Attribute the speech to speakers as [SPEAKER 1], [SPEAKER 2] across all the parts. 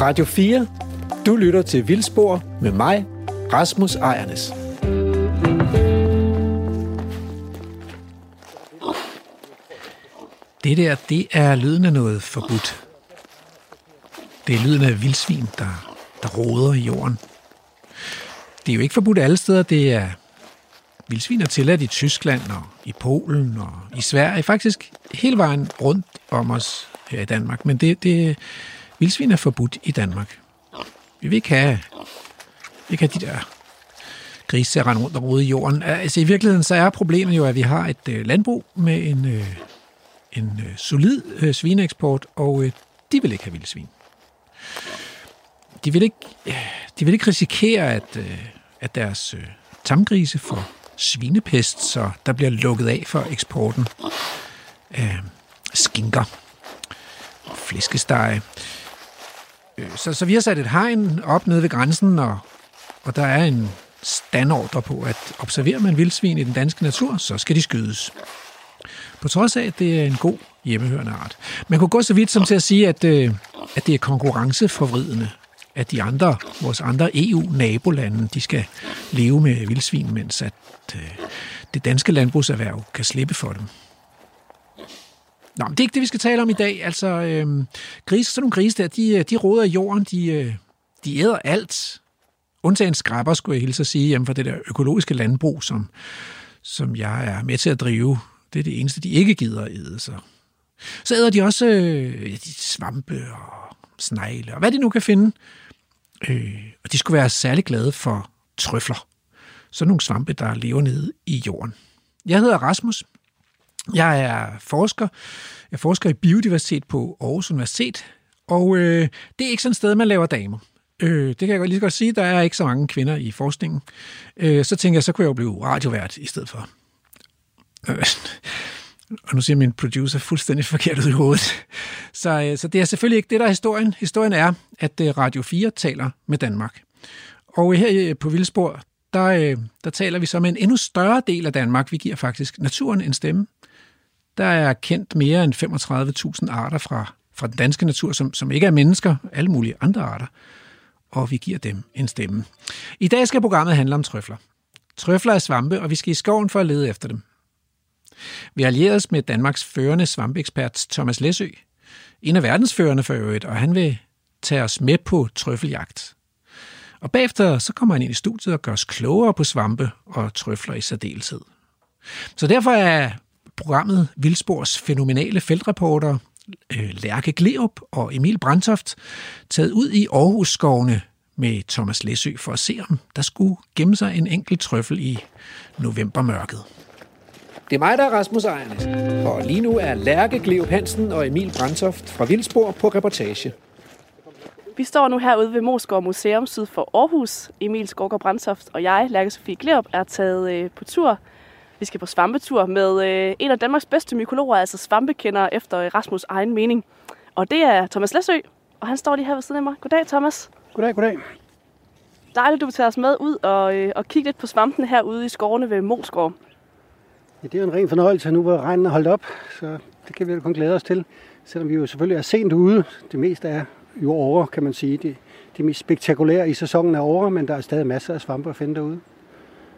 [SPEAKER 1] Radio 4. Du lytter til Vildspor med mig, Rasmus Ejernes.
[SPEAKER 2] Det der, det er lyden af noget forbudt. Det er lyden af vildsvin, der, der roder i jorden. Det er jo ikke forbudt alle steder. Det er vildsvin er tilladt i Tyskland og i Polen og i Sverige. Faktisk hele vejen rundt om os her i Danmark. Men det, det, vildsvin er forbudt i Danmark. Vi vil ikke have, vi kan ikke have de der grise til at rende rundt og rode i jorden. Altså i virkeligheden så er problemet jo, at vi har et øh, landbrug med en, øh, en øh, solid øh, svineeksport, og øh, de vil ikke have vildsvin. De vil ikke, øh, de vil ikke risikere, at, øh, at deres øh, tamgrise får svinepest, så der bliver lukket af for eksporten af skinker, flæskesteg. Øh, så, så vi har sat et hegn op nede ved grænsen, og, og der er en standordre på, at observerer man vildsvin i den danske natur, så skal de skydes. På trods af, at det er en god hjemmehørende art. Man kunne gå så vidt som til at sige, at, øh, at det er konkurrenceforvridende, at de andre, vores andre EU-nabolande, de skal leve med vildsvin, mens at øh, det danske landbrugserhverv kan slippe for dem. Nå, men det er ikke det, vi skal tale om i dag. Altså, øh, grise, sådan nogle grise der, de, øh, de råder i jorden, de, øh, de æder alt. Undtagen skrabber, skulle jeg hilse at sige, hjemme for det der økologiske landbrug, som, som jeg er med til at drive. Det er det eneste, de ikke gider at æde. Så, så æder de også øh, de svampe og snegle, og hvad de nu kan finde. Øh, og de skulle være særlig glade for trøfler. Sådan nogle svampe, der lever nede i jorden. Jeg hedder Rasmus. Jeg er forsker. Jeg forsker i biodiversitet på Aarhus Universitet. Og øh, det er ikke sådan et sted, man laver damer. Øh, det kan jeg lige så godt sige. Der er ikke så mange kvinder i forskningen. Øh, så tænker jeg, så kunne jeg jo blive radiovært i stedet for. Øh, og nu siger min producer fuldstændig forkert ud i hovedet. Så, øh, så det er selvfølgelig ikke det, der er historien. Historien er, at øh, Radio 4 taler med Danmark. Og her øh, på Vildspor, der, øh, der taler vi så med en endnu større del af Danmark. Vi giver faktisk naturen en stemme. Der er kendt mere end 35.000 arter fra, fra den danske natur, som, som ikke er mennesker, alle mulige andre arter. Og vi giver dem en stemme. I dag skal programmet handle om trøfler. Trøfler er svampe, og vi skal i skoven for at lede efter dem. Vi har allieret med Danmarks førende svampeekspert Thomas Læsø. En af verdensførende for øvrigt, og han vil tage os med på trøffeljagt. Og bagefter så kommer han ind i studiet og gør os klogere på svampe og trøfler i særdeleshed. Så derfor er programmet Vildspors fænomenale feltreporter øh, Lærke Gleup og Emil Brandtoft taget ud i Aarhus-skovene med Thomas Læsø for at se, om der skulle gemme sig en enkelt trøffel i novembermørket. Det er mig, der er Rasmus Ejernes, og lige nu er Lærke Gleup Hansen og Emil Brandtoft fra Vildspor på reportage.
[SPEAKER 3] Vi står nu herude ved Moskov Museum syd for Aarhus. Emil Skorgård Brandtoft og jeg, Lærke Sofie Gleup, er taget øh, på tur. Vi skal på svampetur med øh, en af Danmarks bedste mykologer, altså svampekender efter øh, Rasmus' egen mening. Og det er Thomas Læsø, og han står lige her ved siden af mig. Goddag, Thomas.
[SPEAKER 4] Goddag, goddag.
[SPEAKER 3] Dejligt, du vil tage os med ud og, øh, og kigge lidt på svampene herude i skovene ved Moskov.
[SPEAKER 4] Ja, det er en ren fornøjelse nu, hvor regnen er holdt op, så det kan vi jo kun glæde os til. Selvom vi jo selvfølgelig er sent ude. Det meste er jo over, kan man sige. Det, det mest spektakulære i sæsonen er over, men der er stadig masser af svampe at finde derude.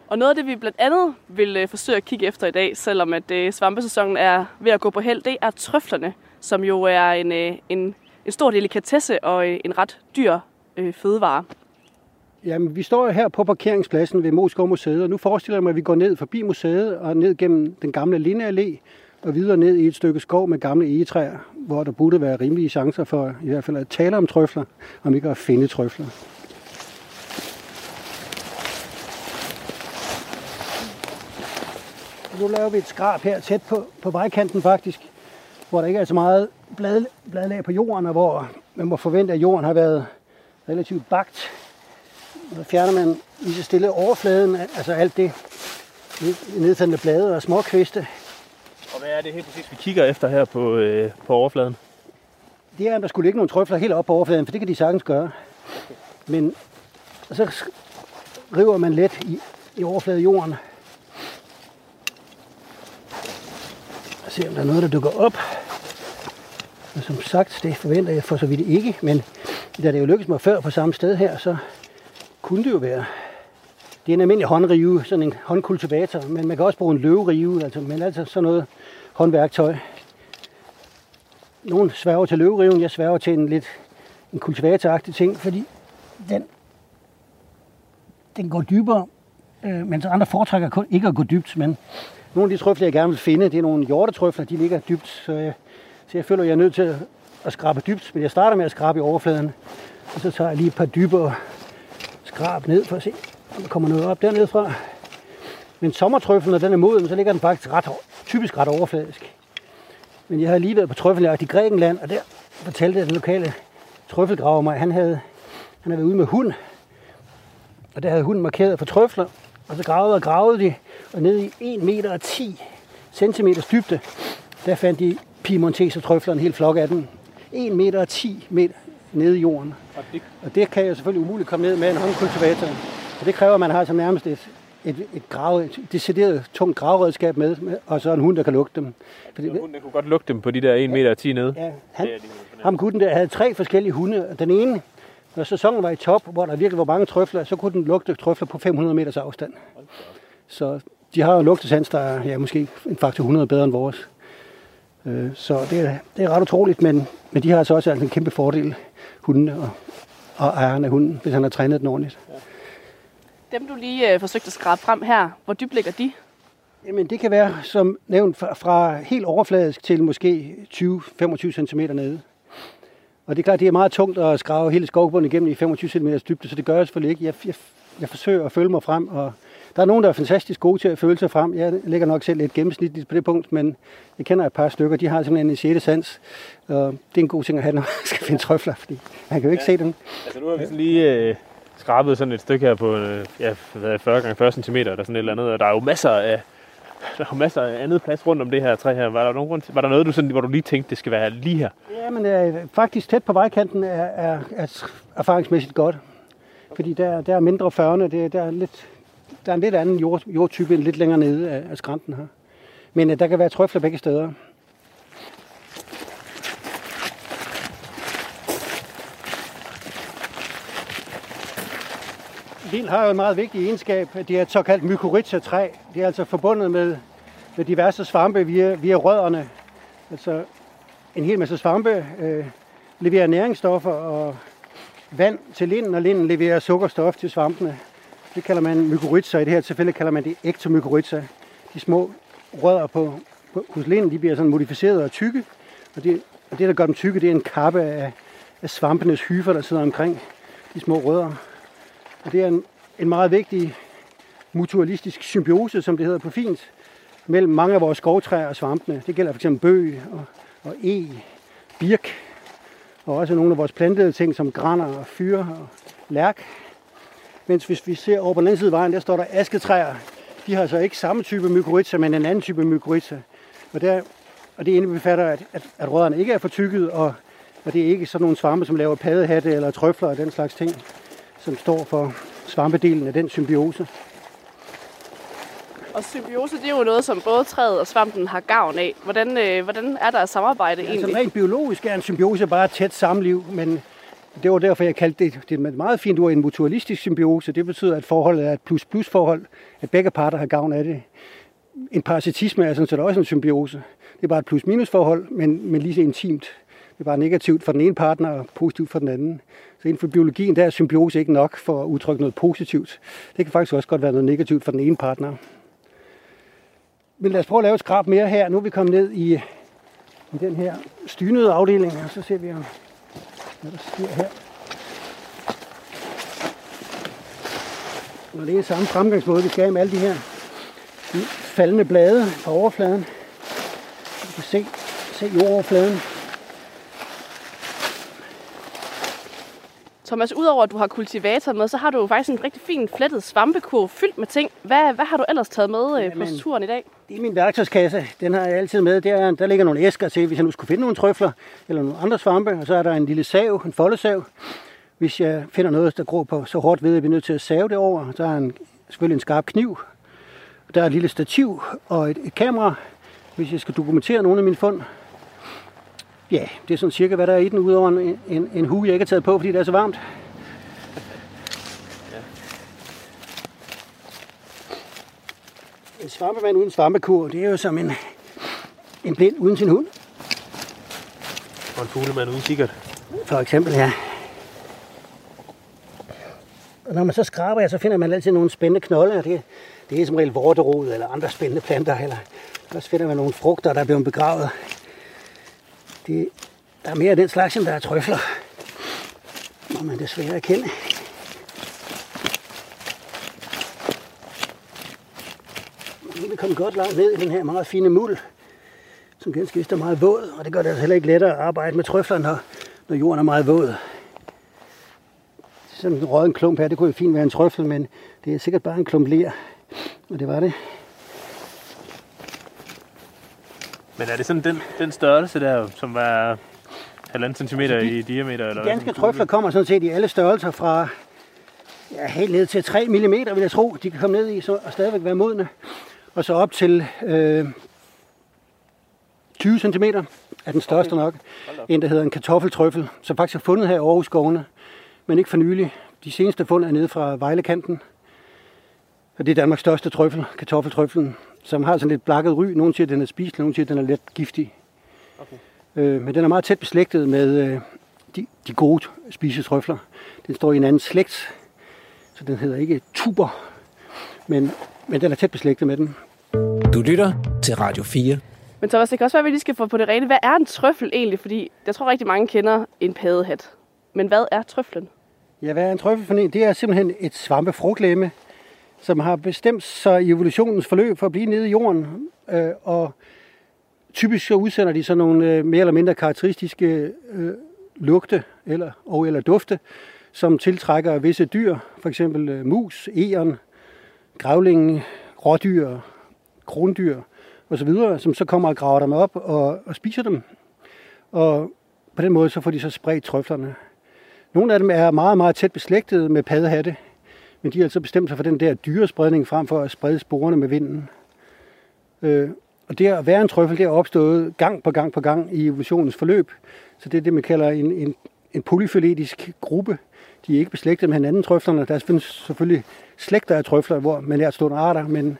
[SPEAKER 3] Og noget af det, vi blandt andet vil øh, forsøge at kigge efter i dag, selvom at øh, svampesæsonen er ved at gå på held, det er trøflerne, som jo er en, øh, en, en stor delikatesse og øh, en ret dyr øh, fødevare.
[SPEAKER 4] Jamen, vi står her på parkeringspladsen ved Moskov Museet, og nu forestiller jeg mig, at vi går ned forbi museet og ned gennem den gamle Lindeallé og videre ned i et stykke skov med gamle egetræer, hvor der burde være rimelige chancer for i hvert fald at tale om trøfler, om ikke at finde trøfler. Nu laver vi et skrab her tæt på, på vejkanten faktisk, hvor der ikke er så meget blad, bladlag på jorden, og hvor man må forvente, at jorden har været relativt bagt. Så fjerner man lige så stille overfladen, altså alt det nedfaldende blade og småkviste.
[SPEAKER 5] Og hvad er det helt præcis, vi kigger efter her på, øh, på overfladen?
[SPEAKER 4] Det er, at der skulle ligge nogle trøfler helt op på overfladen, for det kan de sagtens gøre. Men så river man let i, i overfladen Og se, om der er noget, der dukker op. Og som sagt, det forventer jeg for så vidt ikke, men da det jo lykkedes mig før på samme sted her, så kunne det jo være. Det er en almindelig håndrive, sådan en håndkultivator, men man kan også bruge en løverive, altså, men altså sådan noget håndværktøj. Nogle sværger til løveriven, jeg sværger til en lidt en kultivatoragtig ting, fordi den, den går dybere, øh, mens andre foretrækker kun ikke at gå dybt, men nogle af de trøfler, jeg gerne vil finde, det er nogle hjortetrøfler, de ligger dybt, så jeg, så jeg føler, at jeg er nødt til at skrabe dybt, men jeg starter med at skrabe i overfladen, og så tager jeg lige et par dybere skrab ned for at se, om der kommer noget op dernede fra. Men sommertrøflen, når den er moden, så ligger den faktisk ret, typisk ret overfladisk. Men jeg har lige været på trøffeljagt i Grækenland, og der fortalte den lokale trøffelgraver mig, han havde, han havde været ude med hund, og der havde hunden markeret for trøfler, og så gravede og gravede de, og ned i 1 meter og 10 cm dybde, der fandt de piemonteser trøfler, en hel flok af dem. 1 meter og 10 meter nede i jorden.
[SPEAKER 5] Og det,
[SPEAKER 4] Og det kan jeg selvfølgelig umuligt komme ned med en håndkultivator. Og det kræver, at man har som nærmest et, et, et, grave, et decideret tungt graveredskab med, og så en hund, der kan lugte dem. Fordi,
[SPEAKER 5] hunden den kunne godt lugte dem på de der 1 meter og 10 nede.
[SPEAKER 4] ja, han, ham gutten der havde tre forskellige hunde. og Den ene, når sæsonen var i top, hvor der virkelig var mange trøfler, så kunne den lugte trøfler på 500 meters afstand. Så de har jo en lugtesans, der er ja, måske en faktor 100 bedre end vores. Øh, Så det er, det er ret utroligt, men, men de har altså også altså en kæmpe fordel, hundene og, og ejeren af hunden, hvis han har trænet den ordentligt.
[SPEAKER 3] Dem, du lige øh, forsøgte at skrabe frem her, hvor dybt ligger de?
[SPEAKER 4] Jamen det kan være, som nævnt, fra, fra helt overfladisk til måske 20-25 cm nede. Og det er klart, det er meget tungt at skrave hele skovbunden igennem i 25 cm dybde, så det gør jeg selvfølgelig ikke. Jeg, jeg, jeg forsøger at følge mig frem, og der er nogen, der er fantastisk gode til at føle sig frem. Jeg ligger nok selv lidt gennemsnitligt på det punkt, men jeg kender et par stykker, de har simpelthen en 6. sans. Og det er en god ting at have, når man skal finde trøfler, fordi man kan jo ikke ja. se dem.
[SPEAKER 5] Altså nu har vi sådan lige øh, skrabet sådan et stykke her på øh, ja, hvad er det, 40 gange 40 cm eller sådan et eller andet, og der er jo masser af der er jo masser af andet plads rundt om det her træ her. Var der, nogen grund til, var der noget, du sådan, hvor du lige tænkte, det skal være lige her?
[SPEAKER 4] Ja, men øh, faktisk tæt på vejkanten er, er, er erfaringsmæssigt godt. Fordi der, der er mindre førne, det, der, er lidt, der er en lidt anden jord, jordtype end lidt længere nede af, af skrænten her. Men øh, der kan være trøfler begge steder. Vild har jo en meget vigtig egenskab. Det er et såkaldt mykorrhiza-træ. Det er altså forbundet med, med diverse svampe via, via rødderne. Altså en hel masse svampe øh, leverer næringsstoffer og vand til linden, og linden leverer sukkerstof til svampene. Det kalder man mykorrhiza. I det her tilfælde kalder man det ektomykorrhiza. De små rødder på, på, hos linden, de bliver sådan modificeret og tykke. Og det, og det, der gør dem tykke, det er en kappe af, af svampenes hyfer, der sidder omkring de små rødder. Og det er en, en meget vigtig mutualistisk symbiose, som det hedder på fint, mellem mange af vores skovtræer og svampene. Det gælder f.eks. bøg og, og e, birk, og også nogle af vores plantede ting som graner og fyre og lærk. Mens hvis vi ser over på den anden side af vejen, der står der asketræer. De har så ikke samme type mykorrhiza, men en anden type mykorrhiza. Og, der, og det indbefatter, at, at, at rødderne ikke er for tykket, og, og det er ikke sådan nogle svampe, som laver paddehatte eller trøfler og den slags ting, som står for svampedelen af den symbiose.
[SPEAKER 3] Og symbiose, det er jo noget, som både træet og svampen har gavn af. Hvordan, øh, hvordan er der et samarbejde
[SPEAKER 4] Altså
[SPEAKER 3] egentlig?
[SPEAKER 4] rent biologisk er en symbiose bare et tæt samliv, men det var derfor, jeg kaldte det, det er et meget fint ord, en mutualistisk symbiose. Det betyder, at forholdet er et plus-plus-forhold, at begge parter har gavn af det. En parasitisme er sådan set også en symbiose. Det er bare et plus-minus-forhold, men, men lige så intimt. Det er bare negativt for den ene partner og positivt for den anden. Så inden for biologien, der er symbiose ikke nok for at udtrykke noget positivt. Det kan faktisk også godt være noget negativt for den ene partner. Men lad os prøve at lave et skrab mere her. Nu er vi kommet ned i, i den her stynede afdeling, og så ser vi, hvad der sker her. Og det er samme fremgangsmåde, vi skal have med alle de her faldende blade fra overfladen. Vi kan se, se jordoverfladen.
[SPEAKER 3] Thomas, udover at du har kultivator med, så har du jo faktisk en rigtig fin flettet svampekurv fyldt med ting. Hvad, hvad har du ellers taget med øh, på
[SPEAKER 4] Jamen.
[SPEAKER 3] turen i dag?
[SPEAKER 4] Det er min værktøjskasse. Den har jeg altid med. Der, der ligger nogle æsker til, hvis jeg nu skulle finde nogle trøfler eller nogle andre svampe. Og så er der en lille sav, en foldesav. Hvis jeg finder noget, der gror på så hårdt ved, at jeg bliver nødt til at save det over. Der er en, selvfølgelig en skarp kniv. Der er et lille stativ og et, et kamera, hvis jeg skal dokumentere nogle af mine fund. Ja, det er sådan cirka, hvad der er i den, udover en, en, en hue, jeg ikke har taget på, fordi det er så varmt. En svampemand uden svampekur, det er jo som en, en blind uden sin hund.
[SPEAKER 5] Og en fuglemand uden kikkert.
[SPEAKER 4] For eksempel, ja. Og når man så skraber, så finder man altid nogle spændende knolde, og det, det er som regel vorterod eller andre spændende planter, eller så finder man nogle frugter, der er blevet begravet. Det, der er mere af den slags, end der er trøfler. Må man desværre erkende. Nu er vi kommet godt langt ned i den her meget fine muld, som ganske vist er meget våd, og det gør det altså heller ikke lettere at arbejde med trøfler, når, når jorden er meget våd. Sådan en rød klump her, det kunne jo fint være en trøffel, men det er sikkert bare en klump ler. Og det var det.
[SPEAKER 5] Men er det sådan den, den størrelse der, som var halvanden centimeter
[SPEAKER 4] Altså, de-
[SPEAKER 5] i diameter? Eller
[SPEAKER 4] De danske trøfler kommer sådan set i alle størrelser fra ja, helt ned til 3 mm, vil jeg tro, de kan komme ned i så, og stadigvæk være modne. Og så op til øh, 20 cm er den største okay. nok. En, der hedder en kartoffeltrøffel, som faktisk er fundet her i Aarhus skovene, men ikke for nylig. De seneste fund er nede fra Vejlekanten. Og det er Danmarks største trøffel, kartoffeltrøffelen, som har sådan lidt blakket ry. Nogle siger, at den er spiselig, nogle siger, at den er let giftig.
[SPEAKER 5] Okay.
[SPEAKER 4] Øh, men den er meget tæt beslægtet med øh, de, de gode spisetrøfler. Den står i en anden slægt, så den hedder ikke tuber, men, men den er tæt beslægtet med den.
[SPEAKER 1] Du lytter til Radio 4.
[SPEAKER 3] Men Thomas, det kan også være, at vi lige skal få på det rene. Hvad er en trøffel egentlig? Fordi jeg tror rigtig mange kender en paddehat. Men hvad er trøflen?
[SPEAKER 4] Ja, hvad er en trøffel for en? Det er simpelthen et svampefrugtlæme, som har bestemt sig i evolutionens forløb for at blive nede i jorden. Øh, og typisk så udsender de sådan nogle øh, mere eller mindre karakteristiske øh, lugte eller, og eller dufte, som tiltrækker visse dyr, for eksempel øh, mus, egern, grævlingen, rådyr, krondyr osv., som så kommer og graver dem op og, og spiser dem. Og på den måde så får de så spredt trøflerne. Nogle af dem er meget, meget tæt beslægtet med paddehatte, men de har altså bestemt sig for den der dyrespredning frem for at sprede sporene med vinden. Øh, og det at være en trøffel, det er opstået gang på gang på gang i evolutionens forløb. Så det er det, man kalder en, en, en polyfiletisk gruppe. De er ikke beslægtet med hinanden, trøflerne. Der findes selvfølgelig slægter af trøfler, hvor man er stående arter, men,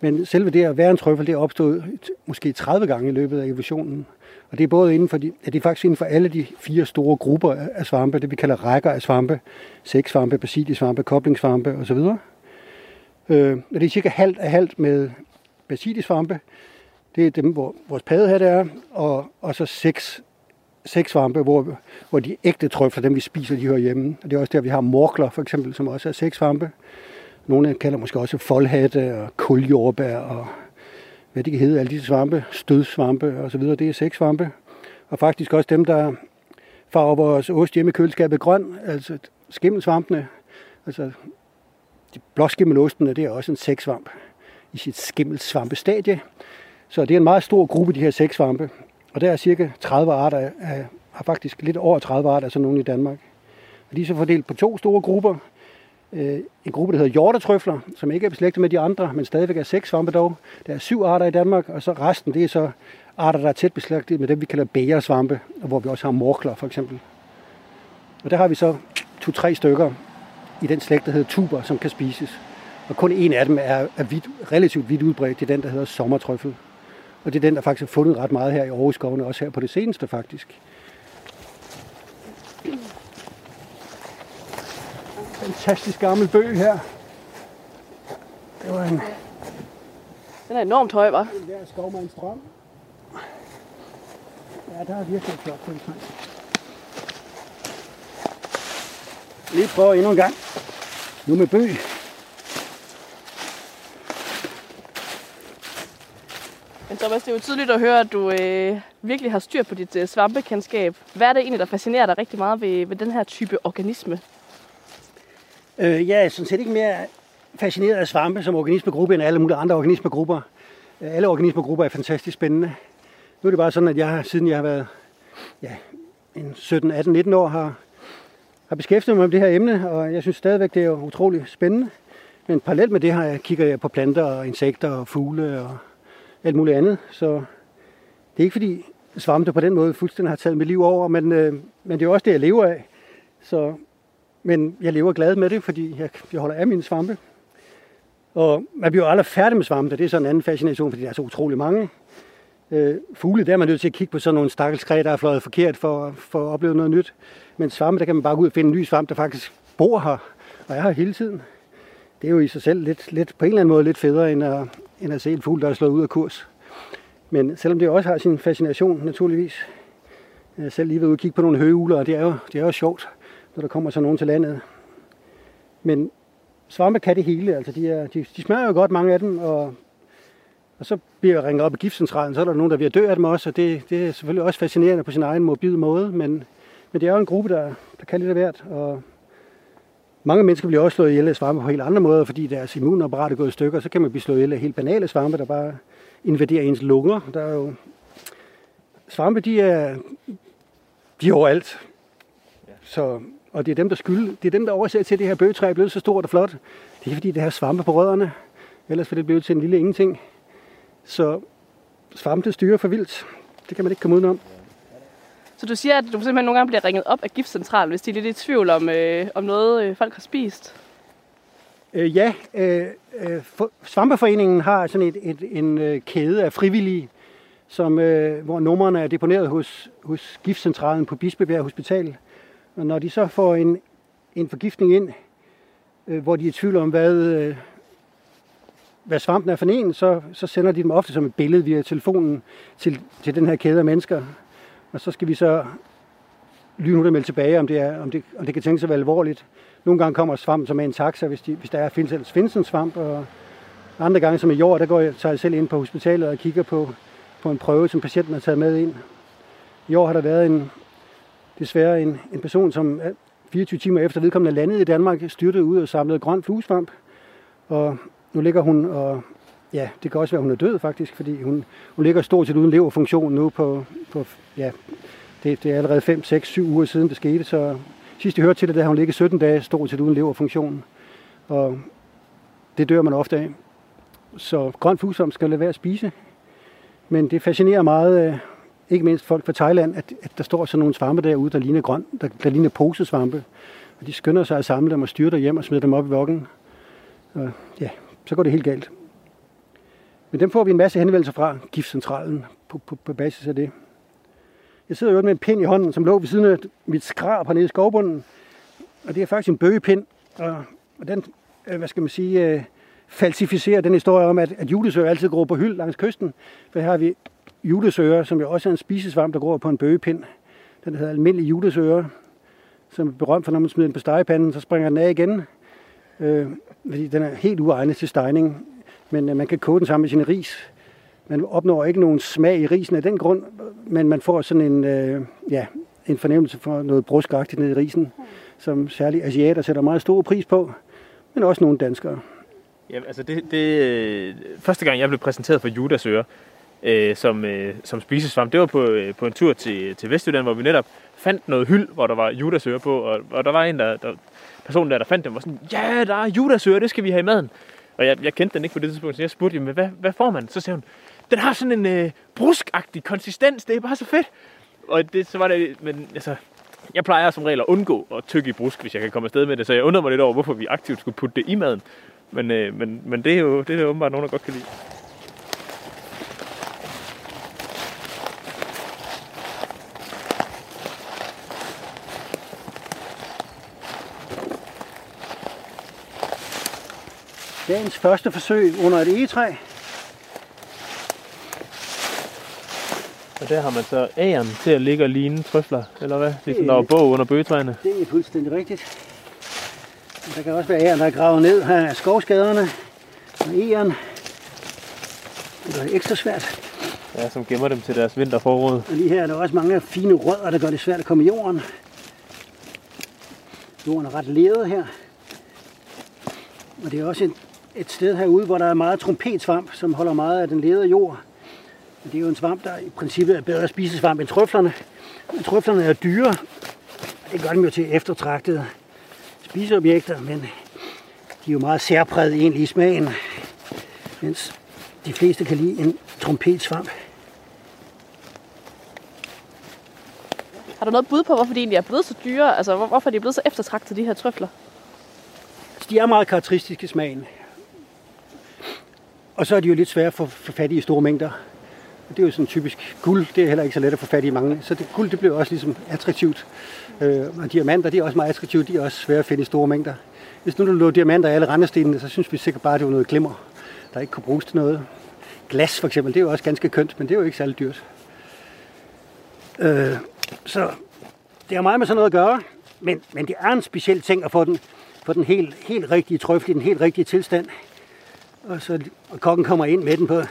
[SPEAKER 4] men selve det at være en trøffel, det er opstået måske 30 gange i løbet af evolutionen. Og det er både inden for, de, ja, det er faktisk inden for alle de fire store grupper af svampe, det vi kalder rækker af svampe, sæksvampe, basiliesvampe, koblingssvampe osv. Øh, og det er cirka halvt af halvt med basiliesvampe, det er dem, hvor vores paddehat er, og, og så seks, seks svampe, hvor, hvor de ægte trøfler, dem vi spiser, de hører hjemme. Og det er også der, vi har morkler, for eksempel, som også er seks svampe. Nogle kalder måske også foldhatte og kuljordbær og hvad de kan hedde, alle disse svampe, stødsvampe og så videre, det er seks svampe. Og faktisk også dem, der farver vores ost hjemme i køleskabet grøn, altså skimmelsvampene, altså de blåskimmelostene, det er også en sæksvamp i sit skimmelsvampestadie. Så det er en meget stor gruppe, de her sæksvampe. Og der er cirka 30 arter, af, har faktisk lidt over 30 arter, sådan nogle i Danmark. Og de er så fordelt på to store grupper. Øh, En gruppe, der hedder hjortetrøfler, som ikke er beslægtet med de andre, men stadigvæk er seks svampe dog. Der er syv arter i Danmark, og så resten, det er så arter, der er tæt beslægtet med dem, vi kalder bægersvampe, og hvor vi også har morkler for eksempel. Og der har vi så to-tre stykker i den slægt, der hedder tuber, som kan spises. Og kun en af dem er, er vidt, relativt vidt udbredt. Det er den, der hedder sommertrøffel. Og det er den, der faktisk er fundet ret meget her i Aarhus skovene, også her på det seneste faktisk. Fantastisk gammel bøg her. Det var en,
[SPEAKER 3] Den er enormt høj, var.
[SPEAKER 4] en der skovmands drøm. Ja, der er virkelig flot tiltræk. Lige prøve endnu en gang. Nu med bøg.
[SPEAKER 3] Men Thomas, det er jo tydeligt at høre, at du øh, virkelig har styr på dit øh, svampekendskab. Hvad er det egentlig, der fascinerer dig rigtig meget ved, ved den her type organisme?
[SPEAKER 4] Øh, jeg er sådan set ikke mere fascineret af svampe som organismegruppe end alle mulige andre organismegrupper. Øh, Alle organismegrupper er fantastisk spændende. Nu er det bare sådan, at jeg siden jeg har været ja, en 17, 18, 19 år, har, har beskæftiget mig med det her emne, og jeg synes stadigvæk, det er utrolig spændende. Men parallelt med det her kigger jeg på planter og insekter og fugle og alt muligt andet. Så det er ikke fordi, svampe på den måde fuldstændig har taget mit liv over, men, øh, men det er også det, jeg lever af. Så, men jeg lever glad med det, fordi jeg, jeg holder af mine svampe. Og man bliver jo aldrig færdig med svampe, det er sådan en anden fascination, fordi der er så utrolig mange. Øh, fugle, der er man nødt til at kigge på sådan nogle stakkels der er fløjet forkert for, for at opleve noget nyt. Men svampe, der kan man bare gå ud og finde en ny svamp, der faktisk bor her, og er her hele tiden. Det er jo i sig selv lidt, lidt, på en eller anden måde lidt federe, end at, end at se en fugl, der er slået ud af kurs. Men selvom det også har sin fascination, naturligvis. Jeg er selv lige ved at kigge på nogle høgeugler, og det er jo, det er jo sjovt, når der kommer så nogen til landet. Men svampe kan det hele. Altså, de, er, de, de smager jo godt, mange af dem, og, og så bliver jeg ringet op i giftcentralen, så er der nogen, der bliver dø af dem også, og det, det er selvfølgelig også fascinerende på sin egen morbide måde, men, men det er jo en gruppe, der, der kan lidt af hvert, og mange mennesker bliver også slået ihjel af svampe på helt andre måder, fordi deres immunapparat er gået i stykker, så kan man blive slået ihjel af helt banale svampe, der bare invaderer ens lunger. Der er jo svampe, de er, de er overalt. Så, og det er dem, der skyld, det er dem, der oversætter til, at det her bøgetræ er blevet så stort og flot. Det er fordi, det har svampe på rødderne. Ellers ville det blive til en lille ingenting. Så svampe styrer for vildt. Det kan man ikke komme udenom.
[SPEAKER 3] Så du siger, at du simpelthen nogle gange bliver ringet op af giftcentralen, hvis de er lidt i tvivl om, øh, om noget, øh, folk har spist?
[SPEAKER 4] Øh, ja, øh, øh, Svampeforeningen har sådan et, et, en øh, kæde af frivillige, som, øh, hvor numrene er deponeret hos, hos giftcentralen på Bispebjerg Hospital. Og når de så får en, en forgiftning ind, øh, hvor de er i tvivl om, hvad, øh, hvad svampen er for en, så, så sender de dem ofte som et billede via telefonen til, til den her kæde af mennesker. Og så skal vi så lynhurtigt melde tilbage, om det, er, om, det, om det kan tænkes at være alvorligt. Nogle gange kommer svamp som er en taxa, hvis, de, hvis der er, findes, findes en svamp. Og andre gange, som i år, der går jeg, tager jeg selv ind på hospitalet og kigger på, på en prøve, som patienten har taget med ind. I år har der været en, desværre en, en person, som 24 timer efter vedkommende landet i Danmark, styrtede ud og samlede grøn fluesvamp. Og nu ligger hun, og ja, det kan også være, at hun er død faktisk, fordi hun, hun ligger stort set uden leverfunktion nu på, på ja, det, det er allerede 5, 6, 7 uger siden det skete, så sidst jeg hørte til det, der har hun ligget 17 dage stort set uden leverfunktion. Og det dør man ofte af. Så grøn fluesvamp skal lade være at spise. Men det fascinerer meget, øh, ikke mindst folk fra Thailand, at, at der står sådan nogle svampe derude, der ligner grøn, der, der ligner posesvampe. Og de skynder sig at samle dem og styre hjem og smide dem op i vokken. Og ja, så går det helt galt. Men dem får vi en masse henvendelser fra giftcentralen på, på, på basis af det. Jeg sidder jo med en pind i hånden, som lå ved siden af mit skrab hernede i skovbunden. Og det er faktisk en bøgepind. Og, og den, øh, hvad skal man sige, øh, falsificerer den historie om, at, at julesøer altid gror på hyld langs kysten. For her har vi julesøer, som jo også er en spisesvamp, der går på en bøgepind. Den hedder almindelig julesøer, som er berømt for, når man smider den på stegepanden, så springer den af igen. Øh, fordi den er helt uegnet til stegning. Men øh, man kan koge den sammen med sin ris. Man opnår ikke nogen smag i risen af den grund, men man får sådan en, øh, ja, en fornemmelse for noget bruskagtigt nede i risen, som særligt asiater sætter meget stor pris på, men også nogle danskere.
[SPEAKER 5] Ja, altså det, det, øh, første gang jeg blev præsenteret for judasøer øh, som, øh, som spisesvamp, det var på, øh, på en tur til, til Vestjylland, hvor vi netop fandt noget hyld, hvor der var judasøer på, og, og der var en, der, der personen der, der fandt dem, var sådan, ja, der er judasøer, det skal vi have i maden. Og jeg, jeg kendte den ikke på det tidspunkt, så jeg spurgte, men hvad, hvad får man? Så sagde hun, den har sådan en øh, bruskagtig konsistens, det er bare så fedt. Og det, så var det, men altså, jeg plejer som regel at undgå at tykke i brusk, hvis jeg kan komme afsted med det, så jeg undrer mig lidt over, hvorfor vi aktivt skulle putte det i maden. Men, øh, men, men det er jo det er jo åbenbart nogen, der godt kan lide.
[SPEAKER 4] Dagens første forsøg under et egetræ.
[SPEAKER 5] Og der har man så æren til at ligge og ligne trøfler, eller hvad? Ligesom der var bog under bøgetræerne.
[SPEAKER 4] Det er fuldstændig rigtigt. Og der kan også være æren, der er gravet ned her af skovskaderne. Og æren. Det gør det ekstra svært.
[SPEAKER 5] Ja, som gemmer dem til deres vinterforråd.
[SPEAKER 4] Og lige her er der også mange fine rødder, der gør det svært at komme i jorden. Jorden er ret ledet her. Og det er også et, et sted herude, hvor der er meget trompetsvamp, som holder meget af den ledede jord. Og det er jo en svamp, der i princippet er bedre spisesvamp end trøflerne. Men trøflerne er dyre. Det gør dem jo til eftertragtede spiseobjekter, men de er jo meget særpræget egentlig i smagen. Mens de fleste kan lide en trompetsvamp.
[SPEAKER 3] Har du noget bud på, hvorfor de egentlig er blevet så dyre? Altså, hvor- hvorfor de er blevet så eftertragtet, de her trøfler?
[SPEAKER 4] De er meget karakteristiske i smagen. Og så er de jo lidt svære at få fat i i store mængder. Og det er jo sådan typisk guld, det er heller ikke så let at få fat i i mange. Så det, guld, det bliver også ligesom attraktivt. Øh, og diamanter, de er også meget attraktive, de er også svære at finde i store mængder. Hvis nu du lå diamanter i alle rendestenene, så synes vi sikkert bare, at det var noget glimmer, der ikke kunne bruges til noget. Glas for eksempel, det er jo også ganske kønt, men det er jo ikke særlig dyrt. Øh, så det har meget med sådan noget at gøre, men, men det er en speciel ting at få den, få den helt, helt rigtige trøfle i den helt rigtige tilstand. Og så og kokken kommer ind med den på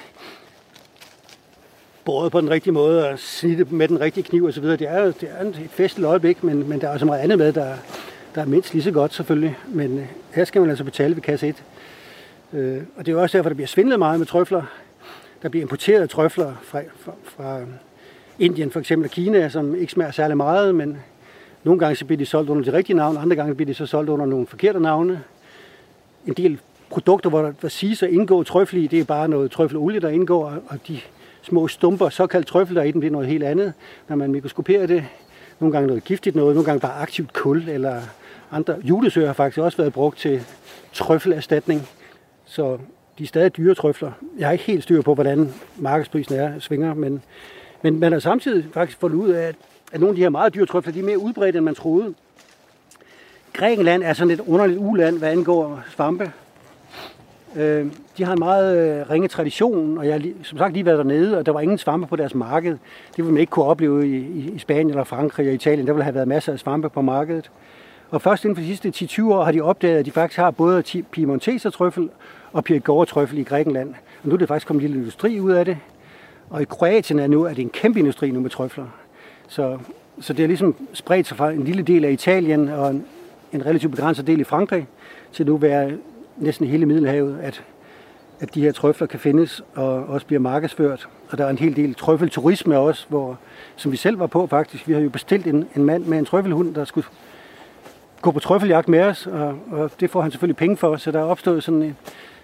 [SPEAKER 4] båret på den rigtige måde og snitte med den rigtige kniv osv. Det er jo det er et festligt øjeblik, men, men der er også meget andet med, der, der er mindst lige så godt selvfølgelig. Men øh, her skal man altså betale ved kasse 1. Øh, og det er jo også derfor, der bliver svindlet meget med trøfler. Der bliver importeret trøfler fra, fra, fra Indien for eksempel og Kina, som ikke smager særlig meget, men nogle gange så bliver de solgt under de rigtige navne, andre gange bliver de så solgt under nogle forkerte navne. En del produkter, hvor der, siges at indgå trøffel i, det er bare noget trøffelolie, der indgår, og- de små stumper, såkaldt trøffel, der er i den, det er noget helt andet, når man mikroskoperer det. Nogle gange noget giftigt noget, nogle gange bare aktivt kul, eller andre. Julesøer har faktisk også været brugt til trøffelerstatning, så de er stadig dyre trøfler. Jeg har ikke helt styr på, hvordan markedsprisen er, svinger, men, men man har samtidig faktisk fundet ud af, at, at nogle af de her meget dyre trøfler, de er mere udbredte, end man troede. Grækenland er sådan et underligt uland, hvad angår svampe. Øh, de har en meget øh, ringe tradition, og jeg har som sagt lige været dernede, og der var ingen svampe på deres marked. Det ville man ikke kunne opleve i, i, i Spanien eller Frankrig og Italien. Der ville have været masser af svampe på markedet. Og først inden for de sidste 10-20 år har de opdaget, at de faktisk har både piemonteser trøffel og Pirgova trøffel i Grækenland. Og nu er det faktisk kommet en lille industri ud af det. Og i Kroatien er nu er det en kæmpe industri nu med trøfler. Så, så det er ligesom spredt sig fra en lille del af Italien og en, en relativt begrænset del i Frankrig til nu at være næsten hele Middelhavet, at, at de her trøfler kan findes og også bliver markedsført. Og der er en hel del trøffelturisme også, hvor, som vi selv var på faktisk. Vi har jo bestilt en, en mand med en trøffelhund, der skulle gå på trøffeljagt med os, og, og det får han selvfølgelig penge for, så der er opstået sådan en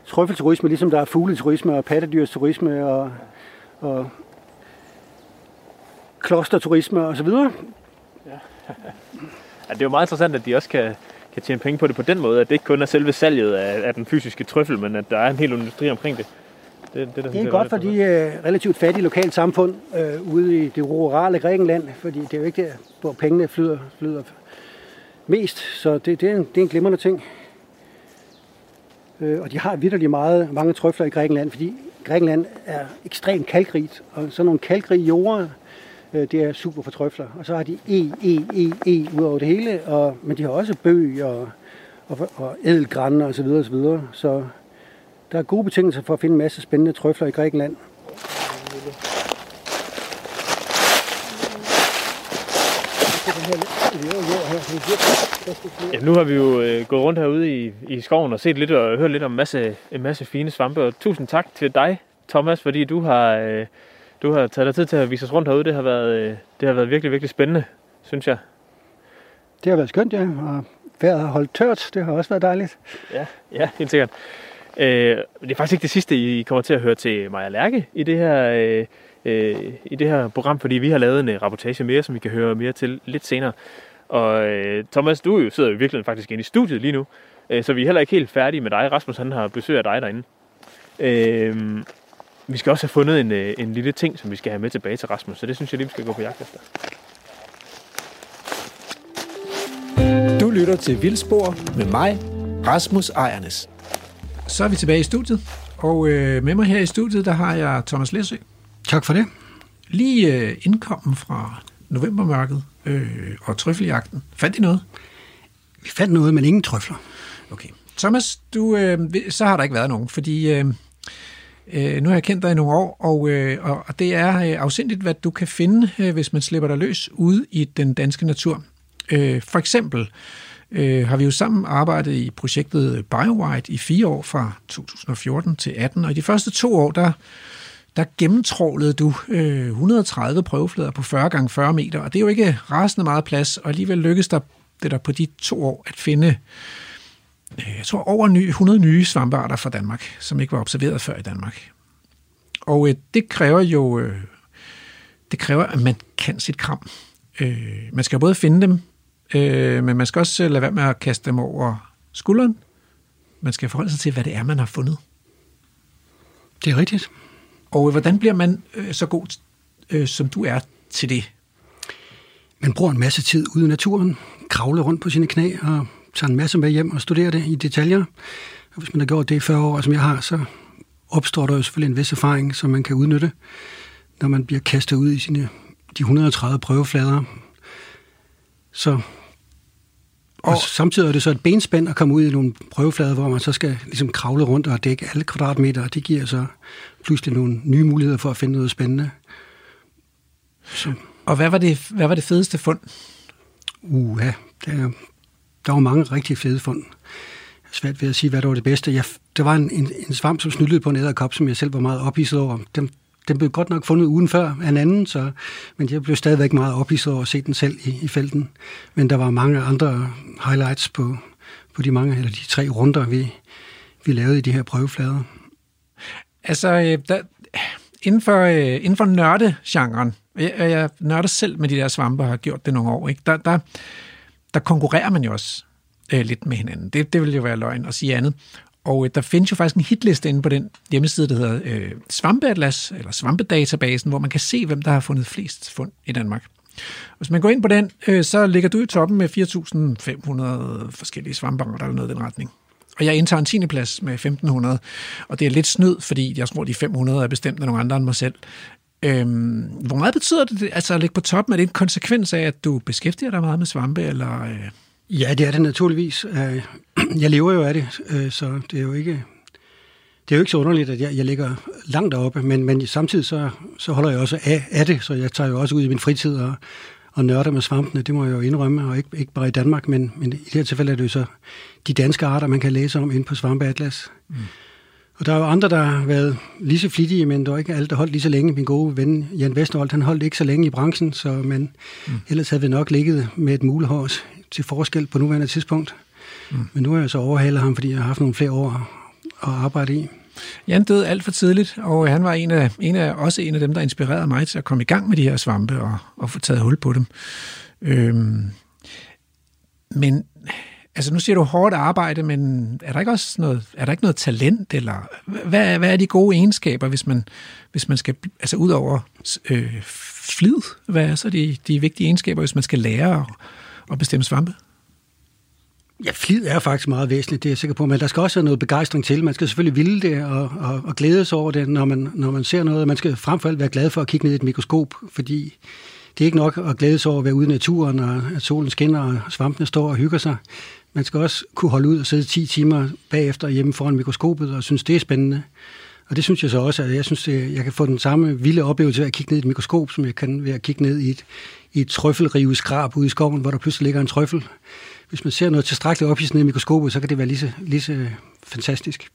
[SPEAKER 4] trøffelturisme, ligesom der er fugleturisme og pattedyrsturisme og, og klosterturisme og så videre.
[SPEAKER 5] Ja, det er jo meget interessant, at de også kan, kan tjene penge på det på den måde, at det ikke kun er selve salget af, af den fysiske trøffel, men at der er en hel industri omkring det. Det, det, der
[SPEAKER 4] Det er godt for de øh, relativt fattige lokale samfund øh, ude i det rurale Grækenland, fordi det er jo ikke der, hvor pengene flyder, flyder mest, så det, det, er, en, det er en glimrende ting. Øh, og de har vidderligt meget, mange trøfler i Grækenland, fordi Grækenland er ekstremt kalkrigt, og sådan nogle kalkrige jorder, Øh, det er super for trøfler. Og så har de E, E, E, E ud over det hele, og, men de har også bøg og, og, og edelgræn og så videre, og så videre. Så der er gode betingelser for at finde en masse spændende trøfler i Grækenland.
[SPEAKER 5] Ja, nu har vi jo øh, gået rundt herude i, i skoven og set lidt og hørt lidt om en masse, en masse fine svampe. Og tusind tak til dig, Thomas, fordi du har, øh, du har taget dig tid til at vise os rundt herude. Det har været, øh, det har været virkelig, virkelig spændende, synes jeg.
[SPEAKER 4] Det har været skønt, ja. Og vejret har holdt tørt. Det har også været dejligt.
[SPEAKER 5] Ja, ja helt sikkert. Øh, det er faktisk ikke det sidste, I kommer til at høre til Maja Lærke i det her, øh, øh, i det her program, fordi vi har lavet en øh, rapportage mere, som vi kan høre mere til lidt senere. Og øh, Thomas, du er jo- sidder jo virkelig faktisk inde i studiet lige nu, øh, så vi er heller ikke helt færdige med dig. Rasmus han har besøg af dig derinde. Øh, vi skal også have fundet en, øh, en lille ting, som vi skal have med tilbage til Rasmus, så det synes jeg lige, vi skal gå på jagt efter.
[SPEAKER 1] Du lytter til Vildspor med mig, Rasmus Ejernes.
[SPEAKER 2] Så er vi tilbage i studiet, og øh, med mig her i studiet, der har jeg Thomas Læsø.
[SPEAKER 4] Tak for det.
[SPEAKER 2] Lige øh, indkommen fra novembermørket øh, og trøffeljagten. Fandt I noget?
[SPEAKER 4] Vi fandt noget, men ingen trøfler.
[SPEAKER 2] Okay. Thomas, du, øh, så har der ikke været nogen, fordi øh, øh, nu har jeg kendt dig i nogle år, og, øh, og det er øh, afsindigt, hvad du kan finde, øh, hvis man slipper dig løs ude i den danske natur. Øh, for eksempel øh, har vi jo sammen arbejdet i projektet BioWide i fire år, fra 2014 til 18, og i de første to år, der, der gennemtrålede du øh, 130 prøveflader på 40 gange 40 meter, og det er jo ikke rasende meget plads, og alligevel lykkedes der det der på de to år at finde jeg tror, over ny, 100 nye svampearter fra Danmark, som ikke var observeret før i Danmark. Og øh, det kræver jo, øh, det kræver, at man kan sit kram. Øh, man skal både finde dem, øh, men man skal også lade være med at kaste dem over skulderen. Man skal forholde sig til, hvad det er, man har fundet.
[SPEAKER 4] Det er rigtigt.
[SPEAKER 2] Og hvordan bliver man øh, så god, øh, som du er til det?
[SPEAKER 4] Man bruger en masse tid ude i naturen, kravler rundt på sine knæ og tager en masse med hjem og studerer det i detaljer. Og hvis man har gjort det i 40 år, som jeg har, så opstår der jo selvfølgelig en vis erfaring, som man kan udnytte, når man bliver kastet ud i sine de 130 prøveflader. Så og, og samtidig er det så et benspænd at komme ud i nogle prøveflader, hvor man så skal ligesom kravle rundt og dække alle kvadratmeter, og det giver så pludselig nogle nye muligheder for at finde noget spændende.
[SPEAKER 2] Så. Og hvad var, det, hvad var det fedeste fund?
[SPEAKER 4] Uha, der, der var mange rigtig fede fund. Jeg er svært ved at sige, hvad der var det bedste. Jeg, der var en, en, en svamp, som snyldede på en æderkop, som jeg selv var meget ophidset over. Den, den blev godt nok fundet ugen før af en anden, så, men jeg blev stadigvæk meget ophidset over at se den selv i, i felten. Men der var mange andre highlights på, på de mange, eller de tre runder, vi, vi lavede i de her prøveflader.
[SPEAKER 2] Altså, øh, der, inden for, øh, inden for nørdegenren, jeg, jeg nørder selv med de der svampe og har gjort det nogle år, ikke? Der, der, der konkurrerer man jo også øh, lidt med hinanden. Det, det vil jo være løgn at sige andet. Og øh, der findes jo faktisk en hitliste inde på den hjemmeside, der hedder øh, Svampeatlas, eller Svampedatabasen, hvor man kan se, hvem der har fundet flest fund i Danmark. Hvis man går ind på den, øh, så ligger du i toppen med 4.500 forskellige svampearter eller noget i den retning. Og jeg indtager en 10. plads med 1.500, og det er lidt snyd, fordi jeg tror, de 500 er bestemt af nogle andre end mig selv. Øhm, hvor meget betyder det altså at ligge på toppen? Er det en konsekvens af, at du beskæftiger dig meget med svampe, eller... Øh?
[SPEAKER 4] Ja, det er det naturligvis. Øh, jeg lever jo af det, øh, så det er jo ikke, det er jo ikke så underligt, at jeg, jeg ligger langt oppe, men, men samtidig så, så holder jeg også af, af det, så jeg tager jo også ud i min fritid og, og nørder med svampene, det må jeg jo indrømme, og ikke, ikke bare i Danmark, men, men i det her tilfælde er det jo så de danske arter, man kan læse om inde på Svampeatlas. Mm. Og der er jo andre, der har været lige så flittige, men der er ikke alle, der holdt lige så længe. Min gode ven Jan Vesterholt, han holdt ikke så længe i branchen, så man, mm. ellers havde vi nok ligget med et mulehårs til forskel på nuværende tidspunkt. Mm. Men nu er jeg så overhalet ham, fordi jeg har haft nogle flere år at arbejde i.
[SPEAKER 2] Jan døde alt for tidligt, og han var en af, en af, også en af dem, der inspirerede mig til at komme i gang med de her svampe og, og få taget hul på dem. Øhm, men altså nu siger du hårdt arbejde, men er der ikke også noget, er der ikke noget talent, eller hvad, hvad er de gode egenskaber, hvis man, hvis man skal, altså ud over øh, flid, hvad er så de, de vigtige egenskaber, hvis man skal lære at, at bestemme svampe?
[SPEAKER 4] Ja, flid er faktisk meget væsentligt, det er jeg sikker på, men der skal også være noget begejstring til. Man skal selvfølgelig ville det og, og, og glæde sig over det, når man, når man ser noget. Man skal frem for alt være glad for at kigge ned i et mikroskop, fordi det er ikke nok at glæde sig over at være ude i naturen, og at solen skinner, og svampene står og hygger sig. Man skal også kunne holde ud og sidde 10 timer bagefter hjemme foran mikroskopet og synes, det er spændende. Og det synes jeg så også, at jeg synes, at jeg kan få den samme vilde oplevelse ved at kigge ned i et mikroskop, som jeg kan ved at kigge ned i et, i et trøffelrive skrab ude i skoven, hvor der pludselig ligger en trøffel. Hvis man ser noget tilstrækkeligt op i ned mikroskopet, så kan det være lige så, lige så fantastisk.